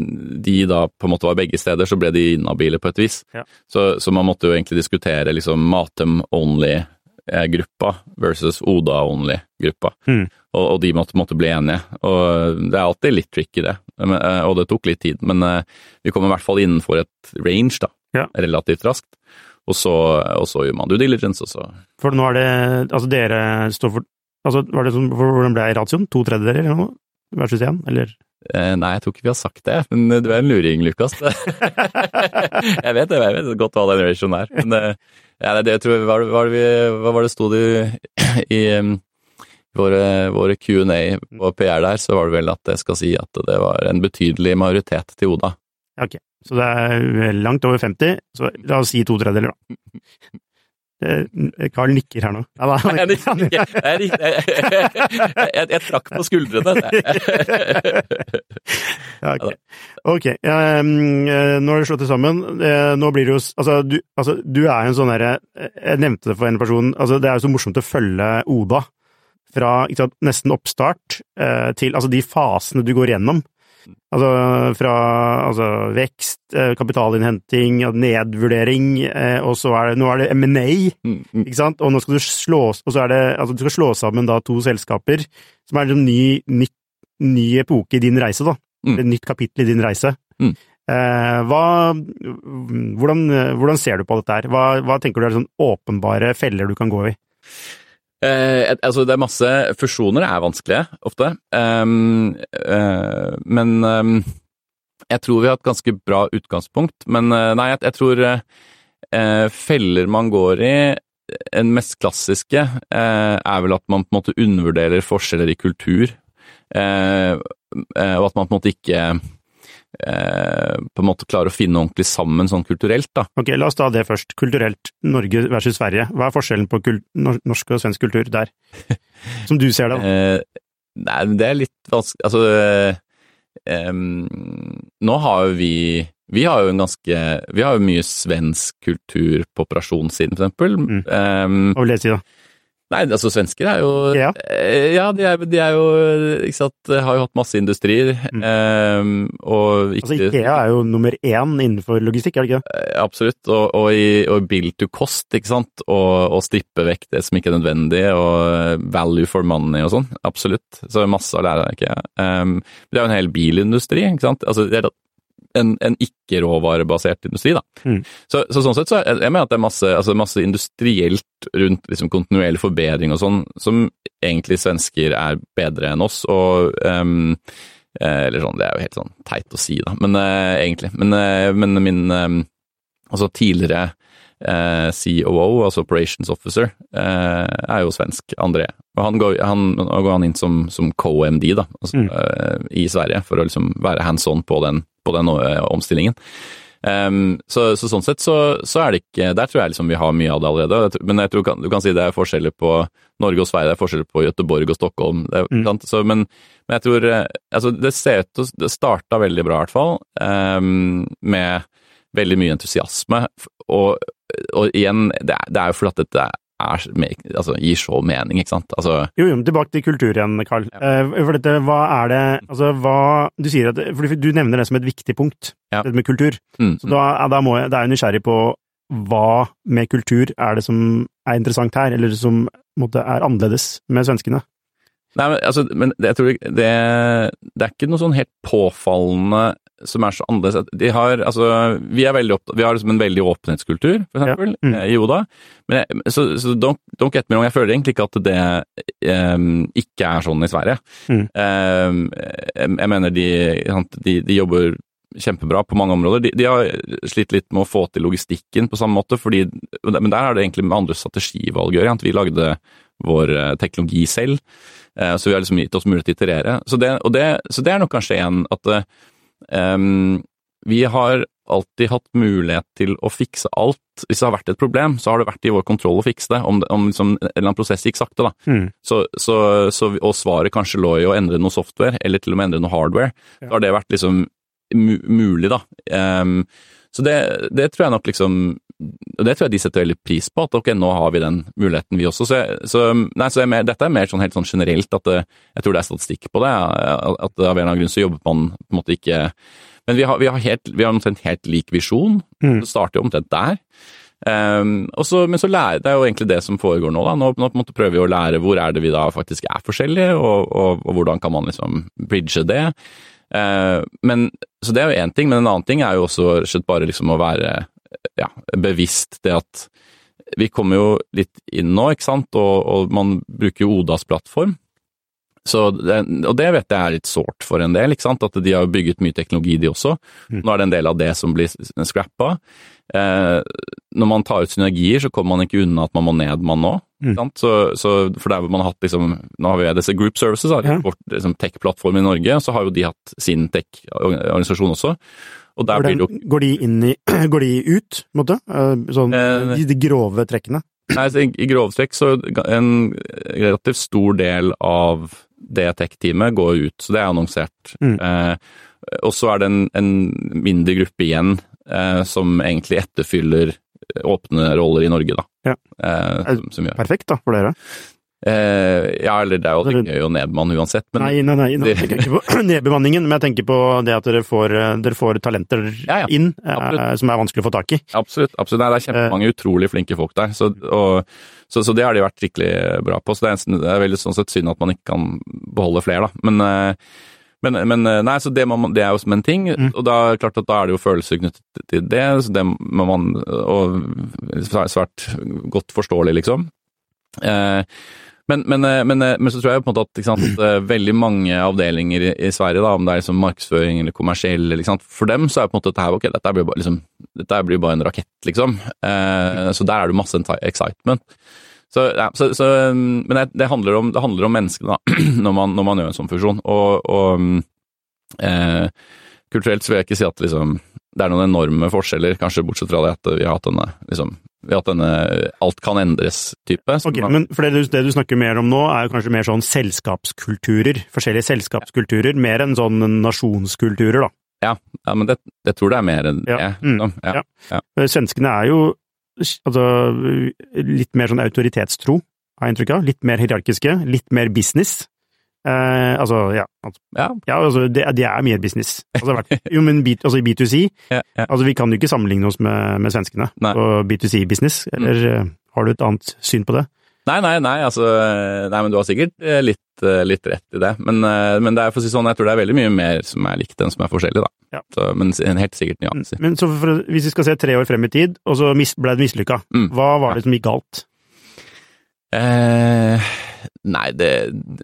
de da på en måte var begge steder, så ble de inhabile på et vis. Ja. Så, så man måtte jo egentlig diskutere liksom Matem only-gruppa versus Oda only-gruppa. Mm. Og, og de måtte, måtte bli enige. Og det er alltid litt tricky, det. Men, eh, og det tok litt tid. Men eh, vi kom i hvert fall innenfor et range, da. Ja. Relativt raskt. Og så, og så gjør man due diligence, og så For nå er det Altså, dere står for Altså, var det sånn, Hvordan ble ratioen? To tredjedeler eller noe? Versus én, eller? Eh, Nei, jeg tror ikke vi har sagt det, men du er en luring, Lukas. jeg vet det, jeg vet godt hva den ratioen er. Men eh, ja, det, det tror jeg, hva, var det- vi- hva var det sto det i, i våre, våre Q&A på PR der, så var det vel at jeg skal si at det var en betydelig majoritet til Oda. Ja, ok. Så det er langt over 50, så la oss si to tredjedeler, da. Det- Carl nikker her nå. Nei, han nikker. jeg, jeg, jeg, jeg, trakk på skuldrene. Ja, ok. okay. um, eh, nå har du slått det sammen. Eh, Nå blir det jo Altså, du, altså, du er jo en sånn derre Jeg nevnte det for en person. Altså, det er jo så morsomt å følge Oda fra ikke sant, nesten oppstart eh, til altså de fasene du går gjennom. Altså fra altså, vekst, eh, kapitalinnhenting, nedvurdering, eh, og så er det Nå er det M&A, Mm, mm. ikke sant? Og nå skal du slå Og så er det Altså, du skal slå sammen da to selskaper, som er en ny, ny, ny epoke i din reise, da. Mm. Et nytt kapittel i din reise. Mm. Eh, hva, hvordan, hvordan, ser du på dette her? Hva, hva tenker du er sånn åpenbare feller du kan gå i? Eh, altså, det er masse Fusjoner er vanskelige, ofte. Um, uh, men um, jeg tror vi har et ganske bra utgangspunkt. Men uh, nei, jeg, jeg tror uh, feller man går i En mest klassiske er vel at man på en måte undervurderer forskjeller i kultur. og at man på en måte ikke Eh, på en måte klare å finne ordentlig sammen sånn kulturelt, da. Ok, la oss ta det først. Kulturelt, Norge versus Sverige. Hva er forskjellen på norsk og svensk kultur der? Som du ser det, da. Eh, nei, det er litt vanskelig Altså eh, Nå har jo vi vi har jo en ganske Vi har jo mye svensk kultur på operasjonssiden, for eksempel. Mm. Um, Hva vil det si, da? Nei, altså svensker er jo Ja, eh, ja de, er, de, er, jo ikke sant, har jo hatt masse industrier. Mm. Um, og ikke, altså Ikea er jo nummer én innenfor logistikk, er det ikke det? Eh, absolutt, og, og, i, og build to cost, ikke sant, og, og strippe vekk det som ikke er nødvendig, og value for money og sånn. Absolutt. Så masse å lære av Ikea. Um, det er jo en hel bilindustri, ikke sant. Altså, det er en, en ikke-råvarebasert industri. Da. Mm. Så, så, sånn sett så jeg, jeg mener at det er masse, altså masse industrielt rundt liksom, kontinuerlig forbedring og sånn, som egentlig svensker er bedre enn oss. og um, eller sånn, Det er jo helt sånn teit å si, da, men uh, egentlig. Men, uh, men min um, altså tidligere uh, COO, altså Operations Officer, er jo svensk, André. Og han går, han, nå går han inn som, som co-MD da, altså, mm. i Sverige, for å liksom være hands on på den på den eh, omstillingen. Um, så, så, sånn sett så, så, er det ikke Der tror jeg liksom vi har mye av det allerede. Men jeg tror du kan si det er forskjeller på Norge og Sverige, det er forskjeller på Gøteborg og Stockholm. Det, mm. så, men, men, jeg tror eh, altså Det ser ut til Det starta veldig bra, i hvert fall. Um, med veldig mye entusiasme. Og, og igjen, det er, det er jo fordi at dette er, altså, gir så mening, ikke sant? Altså, jo, jo, tilbake til kultur igjen, Karl. Ja. Uh, for dette, hva er det Altså, hva Du sier at For du nevner det som et viktig punkt, ja. dette med kultur. Mm, så da, da må jeg Da er jeg nysgjerrig på hva med kultur er det som er interessant her, eller som måtte, er annerledes med svenskene? Nei, men, altså, men jeg tror det, det, er ikke noe sånn helt påfallende som er så annerledes. De har, altså, vi, opptatt, vi har liksom en veldig åpenhetskultur, for eksempel, ja. mm. i Oda. Men jeg, så, så don't, don't, get me wrong, jeg føler egentlig ikke at det um, ikke er sånn i Sverige. Mm. Um, jeg, jeg, mener de, de, de, jobber kjempebra på mange områder. De, de, har slitt litt med å få til logistikken på samme måte, fordi, men der er det egentlig med andre strategivalg å gjøre. Vi lagde vår eh, teknologi selv, eh, så vi har liksom gitt oss mulighet til å iterere. Så det, det, så det er nok kanskje en at Um, vi har alltid hatt mulighet til å fikse alt. Hvis det har vært et problem, så har det vært i vår kontroll å fikse det. Om, om liksom, en eller annen prosess gikk sakte, da. Mm. Så, så, så, og svaret kanskje lå i å endre noe software, eller til og med endre noe hardware. Ja. Da har det vært liksom mulig, da. Um, så det, det, tror jeg nok liksom og Det tror jeg de setter veldig pris på, at ok, nå har vi den muligheten vi også. Så, så, nei, så jeg, dette er mer sånn helt sånn generelt at det, jeg tror det er statistikk på det. At av en eller annen grunn så jobber man på en måte ikke Men vi har, vi har, helt, vi har omtrent helt lik visjon. Mm. Det starter jo omtrent der. Um, så, men så lærer, det er jo egentlig det som foregår nå. da, Nå, nå prøver vi å lære hvor er det vi da faktisk er forskjellige, og, og, og hvordan kan man liksom bridge det. Uh, men, så det er jo én ting, men en annen ting er jo også bare liksom å være ja, bevisst det at vi kommer jo litt inn nå, ikke sant, og, og man bruker jo Odas plattform. Så det, og det vet jeg er litt sårt for en del, ikke sant? at de har bygget mye teknologi de også. Mm. Nå er det en del av det som blir scrappa. Eh, når man tar ut synergier, så kommer man ikke unna at man må ned, man nå. Mm. Så, så, for der hvor man har hatt liksom, Nå har vi disse group services, ja. vår liksom, tech-plattform i Norge, så har jo de hatt sin tech-organisasjon også. Og der blir det jo Går de inn i Går de ut, på en måte? Eh, sånn, eh, de, de grove trekkene? Nei, I grove trekk så en relativt stor del av det tech-teamet går ut, så det er annonsert. Mm. Eh, og så er det en, en, mindre gruppe igjen eh, som egentlig etterfyller åpne roller i Norge, da. Ja. Eh, som, som Perfekt, da, for dere. Eh, ja, eller det er jo at det nedbemann uansett, men Nei, nei, nei, tenker jeg ikke på nedbemanningen, men jeg tenker på det at dere får, dere får talenter ja, ja, inn eh, som er vanskelig å få tak i. Absolutt. absolutt. Nei, det er kjempemange utrolig flinke folk der, så, og, så, så, det har de vært skikkelig bra på. Så det er, det er veldig sånn sett synd at man ikke kan beholde flere, da. Men, eh, Men, men nei, så det, man, det er jo som en ting, Mm. og da, klart at da er det jo følelser knyttet til det, så det må man Og svært godt forståelig, liksom. Eh, men, men, eh, men, eh, men så tror jeg på en måte at sant, eh, veldig mange avdelinger i, i Sverige, da, om det er liksom markedsføring eller kommersiell, for dem så er på en måte dette her ok, dette blir bare, liksom, dette blir bare en rakett, liksom. Eh, så der er det masse excitement. Så, ja, så, så, mm, men det, det, handler om, det handler om menneskene, da, når man, når man gjør en sånn fusjon. Og, og mm, eh, kulturelt så vil jeg ikke si at liksom, det er noen enorme forskjeller, kanskje bortsett fra det at vi har hatt denne liksom, vi at denne alt kan endres-type. Ok, men for det du, det du, snakker mer om nå, er jo kanskje mer sånn selskapskulturer. Forskjellige selskapskulturer, mer enn sånn nasjonskulturer, da. Ja, ja men det, jeg tror det er mer enn det. Ja. Mm, ja. ja. Svenskene er jo altså, litt mer sånn autoritetstro, har jeg inntrykk av. Litt mer hierarkiske, litt mer business. Eh, altså, ja. Altså, ja. ja altså, det, det, er mer business. Altså, jo, men B, altså, i B2C ja. Altså, vi kan jo ikke sammenligne oss med, med svenskene nei. på B2C-business. Eller mm. har du et annet syn på det? Nei, nei, nei, altså Nei, men du har sikkert litt, litt rett i det. Men, men, det er for å si sånn, jeg tror det er veldig mye mer som er likt enn som er forskjellig, da. Ja. Så, men helt sikkert nyanser. Men så for, hvis vi skal se tre år frem i tid, og så ble det mislykka, mm. hva var det som gikk galt? Eh, nei, det,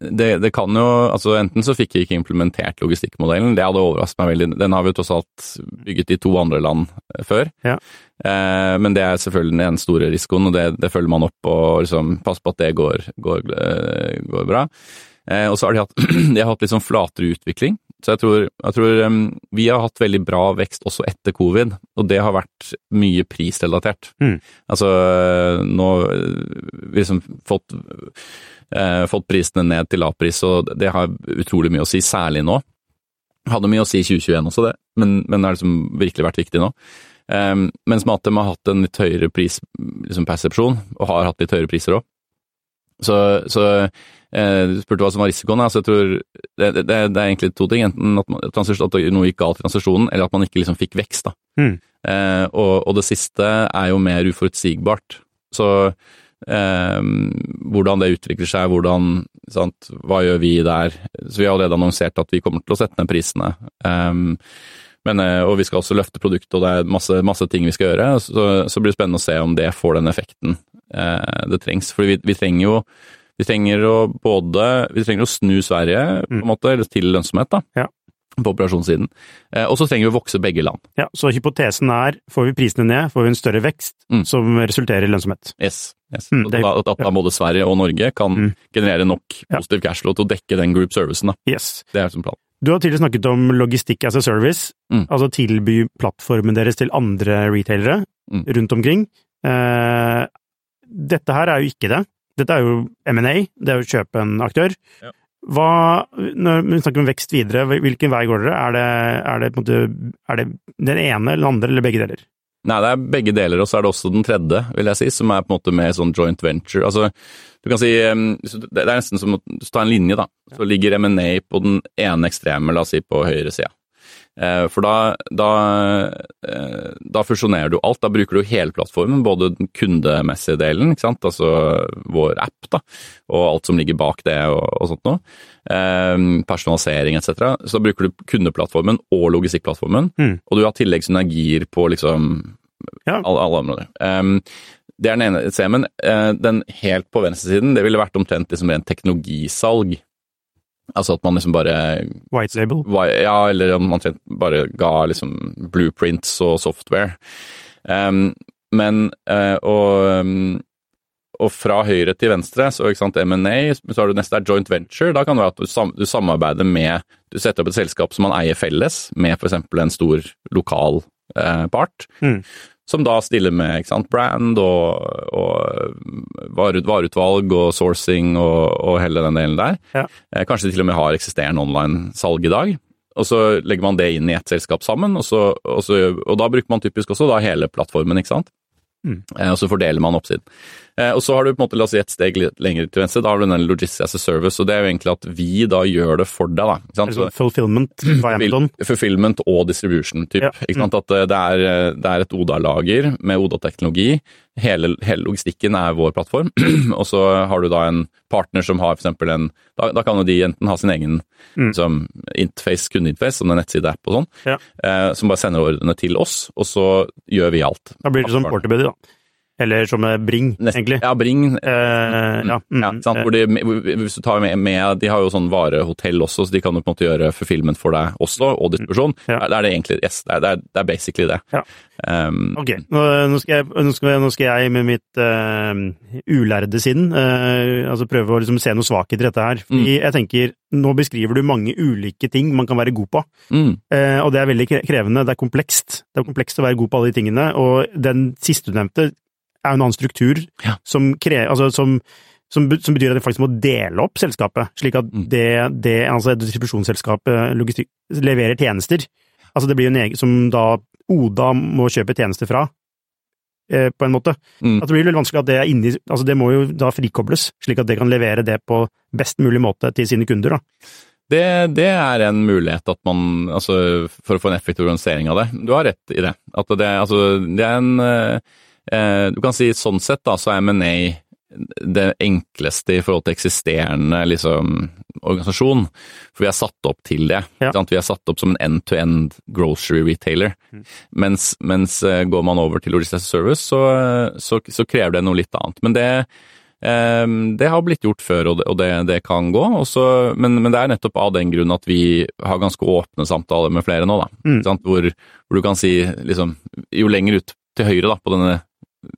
det, det, kan jo Altså, enten så fikk jeg ikke implementert logistikkmodellen, det hadde overrasket meg veldig. Den har vi jo tross alt bygget i to andre land før. Ja. Eh, men det er selvfølgelig den store risikoen, og det, det følger man opp og liksom passer på at det går, går, går bra. Eh, og så har de hatt, de har hatt litt sånn flatere utvikling. Så jeg tror, jeg tror um, vi har hatt veldig bra vekst også etter covid, og det har vært mye prisrelatert. Mm. Altså nå vi liksom fått, eh, fått prisene ned til lavpris, og det har utrolig mye å si, særlig nå. Hadde mye å si i 2021 også, det, men, men har liksom virkelig vært viktig nå. Um, mens Matem har hatt en litt høyere prispersepsjon, liksom og har hatt litt høyere priser òg. Så, så eh, du spurte hva som var risikoen. Altså, jeg tror det, det, det, er egentlig to ting. Enten at, man, at noe gikk galt i transisjonen, eller at man ikke liksom fikk vekst. Mm. Eh, og, og, det siste er jo mer uforutsigbart. Så eh, hvordan det utvikler seg, hvordan sant, Hva gjør vi der? Så vi har allerede annonsert at vi kommer til å sette ned prisene. Um, men, og vi skal også løfte produktet, og det er masse, masse ting vi skal gjøre. Så, så blir det spennende å se om det får den effekten eh, det trengs. For vi, vi, trenger jo vi trenger å både Vi trenger å snu Sverige på en måte, til lønnsomhet, da. Ja. På operasjonssiden. Eh, og så trenger vi å vokse begge land. Ja, Så hypotesen er får vi prisene ned, får vi en større vekst mm. som resulterer i lønnsomhet. Yes. yes. Mm, det, at, at, ja. både Sverige og Norge kan Mm. generere nok positiv cashflow til å dekke den group servicen. Da. Yes. Det er som planen. Du har tidligere snakket om logistikk as a service, Mm. altså tilby plattformen deres til andre retailere Mm. rundt omkring. Eh, dette her er jo ikke det. Dette er jo M&A, det er jo å kjøpe en aktør. Ja. Hva, når vi snakker om vekst videre, hvilken vei går dere? Er det, er det, måte, er det den ene eller den andre, eller begge deler? Nei, det er begge deler, og så er det også den tredje, vil jeg si, som er på en måte mer sånn joint venture. Altså, du kan si Det er nesten som å ta en linje, da. Så ligger M&A på den ene ekstreme, la oss si på høyre sida. Eh, For da, da, eh, da fusjonerer du alt. Da bruker du hele plattformen, både den kundemessige delen, altså vår app, da, og alt som ligger bak det og, og sånt noe. Eh, Personalisering etc. Så da bruker du kundeplattformen og logistikkplattformen, Mm. og du har tillegg synergier på liksom Ja. alle, alle områder. Um, det er den ene CM-en. Den helt på venstresiden, det ville vært omtrent liksom rent teknologisalg. Altså at man liksom bare White label? Ja, eller om man omtrent bare ga liksom blueprints og software. Um, men uh, og, um, og fra høyre til venstre, så ikke sant, M&A, så har du neste er joint venture. Da kan det være at du, sam du samarbeider med Du setter opp et selskap som man eier felles, med f.eks. en stor lokal uh, part. Mm. Som da stiller med ikke sant, brand og, og vareutvalg og sourcing og, og hele den delen der. Ja. Eh, kanskje de til og med har eksisterende online-salg i dag. Og så legger man det inn i ett selskap sammen, og, så, og, så, da bruker man typisk også hele plattformen, ikke sant. Mm. Eh, og så fordeler man oppsiden. Eh, og så har du på en måte, la oss si et steg litt lenger til venstre, da har du den logistics as a service, og det er jo egentlig at vi da gjør det for deg, da. Ikke sant? Altså fulfillment fra Amazon? Fulfillment og distribution, typ. Ja. Ikke sant? At eh, det er, det er et ODA-lager med ODA-teknologi hele, hele logistikken er vår plattform, og så har du da en partner som har f.eks. en da, da, kan jo de enten ha sin egen mm. som interface, kundeinterface, som en nettside-app og sånn, ja. eh, som bare sender ordrene til oss, og så gjør vi alt. Da blir det som Porterbuddy, da. Eller som Bring, Nest, egentlig. Ja, Bring. Eh, ja, mm, ja sant? Hvor de, hvis du tar med, med, De har jo sånn varehotell også, så de kan jo på en måte gjøre fulfillment for deg også, og distribusjon. Ja. Det er det egentlig yes, det, er, det er basically det. Ja. Um, ok, nå, nå, skal jeg, nå, skal jeg, nå, skal jeg, med mitt uh, ulærde sinn uh, altså prøve å liksom se noe svakhet i dette her. Fordi mm. jeg tenker, nå beskriver du mange ulike ting man kan være god på. Mm. Uh, og det er veldig krevende. Det er komplekst. Det er komplekst å være god på alle de tingene. Og den siste du nevnte, er jo en annen struktur ja. som, kre, altså, som, som, som, betyr at de faktisk må dele opp selskapet, slik at mm. det, det altså distribusjonsselskapet leverer tjenester. Altså det blir jo en egen som da Oda må kjøpe tjenester fra, eh, på en måte. Mm. At det blir veldig vanskelig at det er inni Altså det må jo da frikobles, slik at det kan levere det på best mulig måte til sine kunder, da. Det, det, er en mulighet at man, altså for å få en effektiv organisering av det. Du har rett i det. At det, altså, det er en eh, Eh, du kan si sånn sett da, så er M&A det enkleste i forhold til eksisterende liksom, organisasjon, for vi er satt opp til det. Ja. Vi er satt opp som en end-to-end grocery retailer. Mm. Mens, mens, eh, går man over til Logistics Service, så, så, så, krever det noe litt annet. Men det, eh, det har blitt gjort før, og det, og det, det kan gå. Også, men, men, det er nettopp av den grunn at vi har ganske åpne samtaler med flere nå, da. Mm. Hvor, hvor, du kan si liksom Jo lenger ut til høyre da, på denne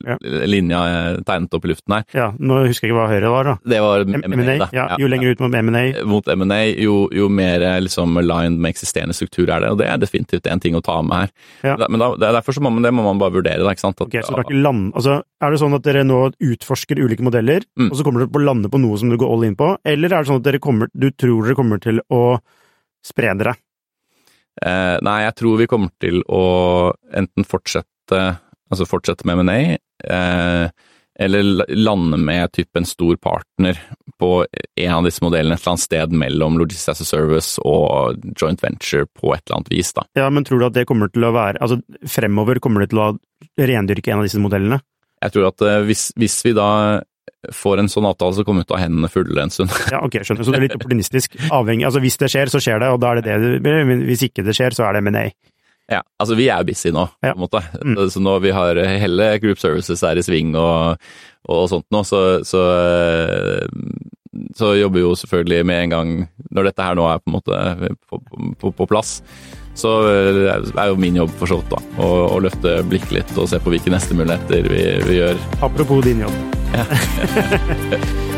ja. linja tegnet opp i luften her. Ja, Nå husker jeg ikke hva Høyre var, da. Det var M&A. Ja, jo lenger ut mot M&A. Mot M&A, jo, jo, mer liksom aligned med eksisterende struktur er det, og det er definitivt en ting å ta med her. Ja. Men da, det er derfor så må man, det må man bare vurdere, da, ikke sant. At, okay, så det er, land, altså, er det sånn at dere nå utforsker ulike modeller, mm. og så kommer dere på å lande på noe som du går all in på, eller er det sånn at dere kommer, du tror dere kommer til å spre dere? Eh, nei, jeg tror vi kommer til å enten fortsette altså fortsette med M&A, eh, eller lande med type en stor partner på en av disse modellene et eller annet sted mellom Logistics as a Service og joint venture på et eller annet vis. da. Ja, Men tror du at det kommer til å være altså Fremover kommer det til å rendyrke en av disse modellene? Jeg tror at uh, hvis, hvis, vi da får en sånn avtale, så kommer vi til å ha hendene fulle en stund. ja, ok, skjønner. Så det er litt opportunistisk. Avhengig, altså Hvis det skjer, så skjer det, og da er det det. Men hvis ikke det skjer, så er det M&A. Ja, altså vi er busy nå, ja. på en måte. Mm. Så nå vi har hele Group Services er i sving og, og sånt nå, så, så, så jobber vi jo selvfølgelig med en gang når dette her nå er på en måte på, på, på plass. Så er jo min jobb for så vidt da, å, å, løfte blikket litt og se på hvilke neste muligheter vi, vi gjør. Apropos din jobb. Ja.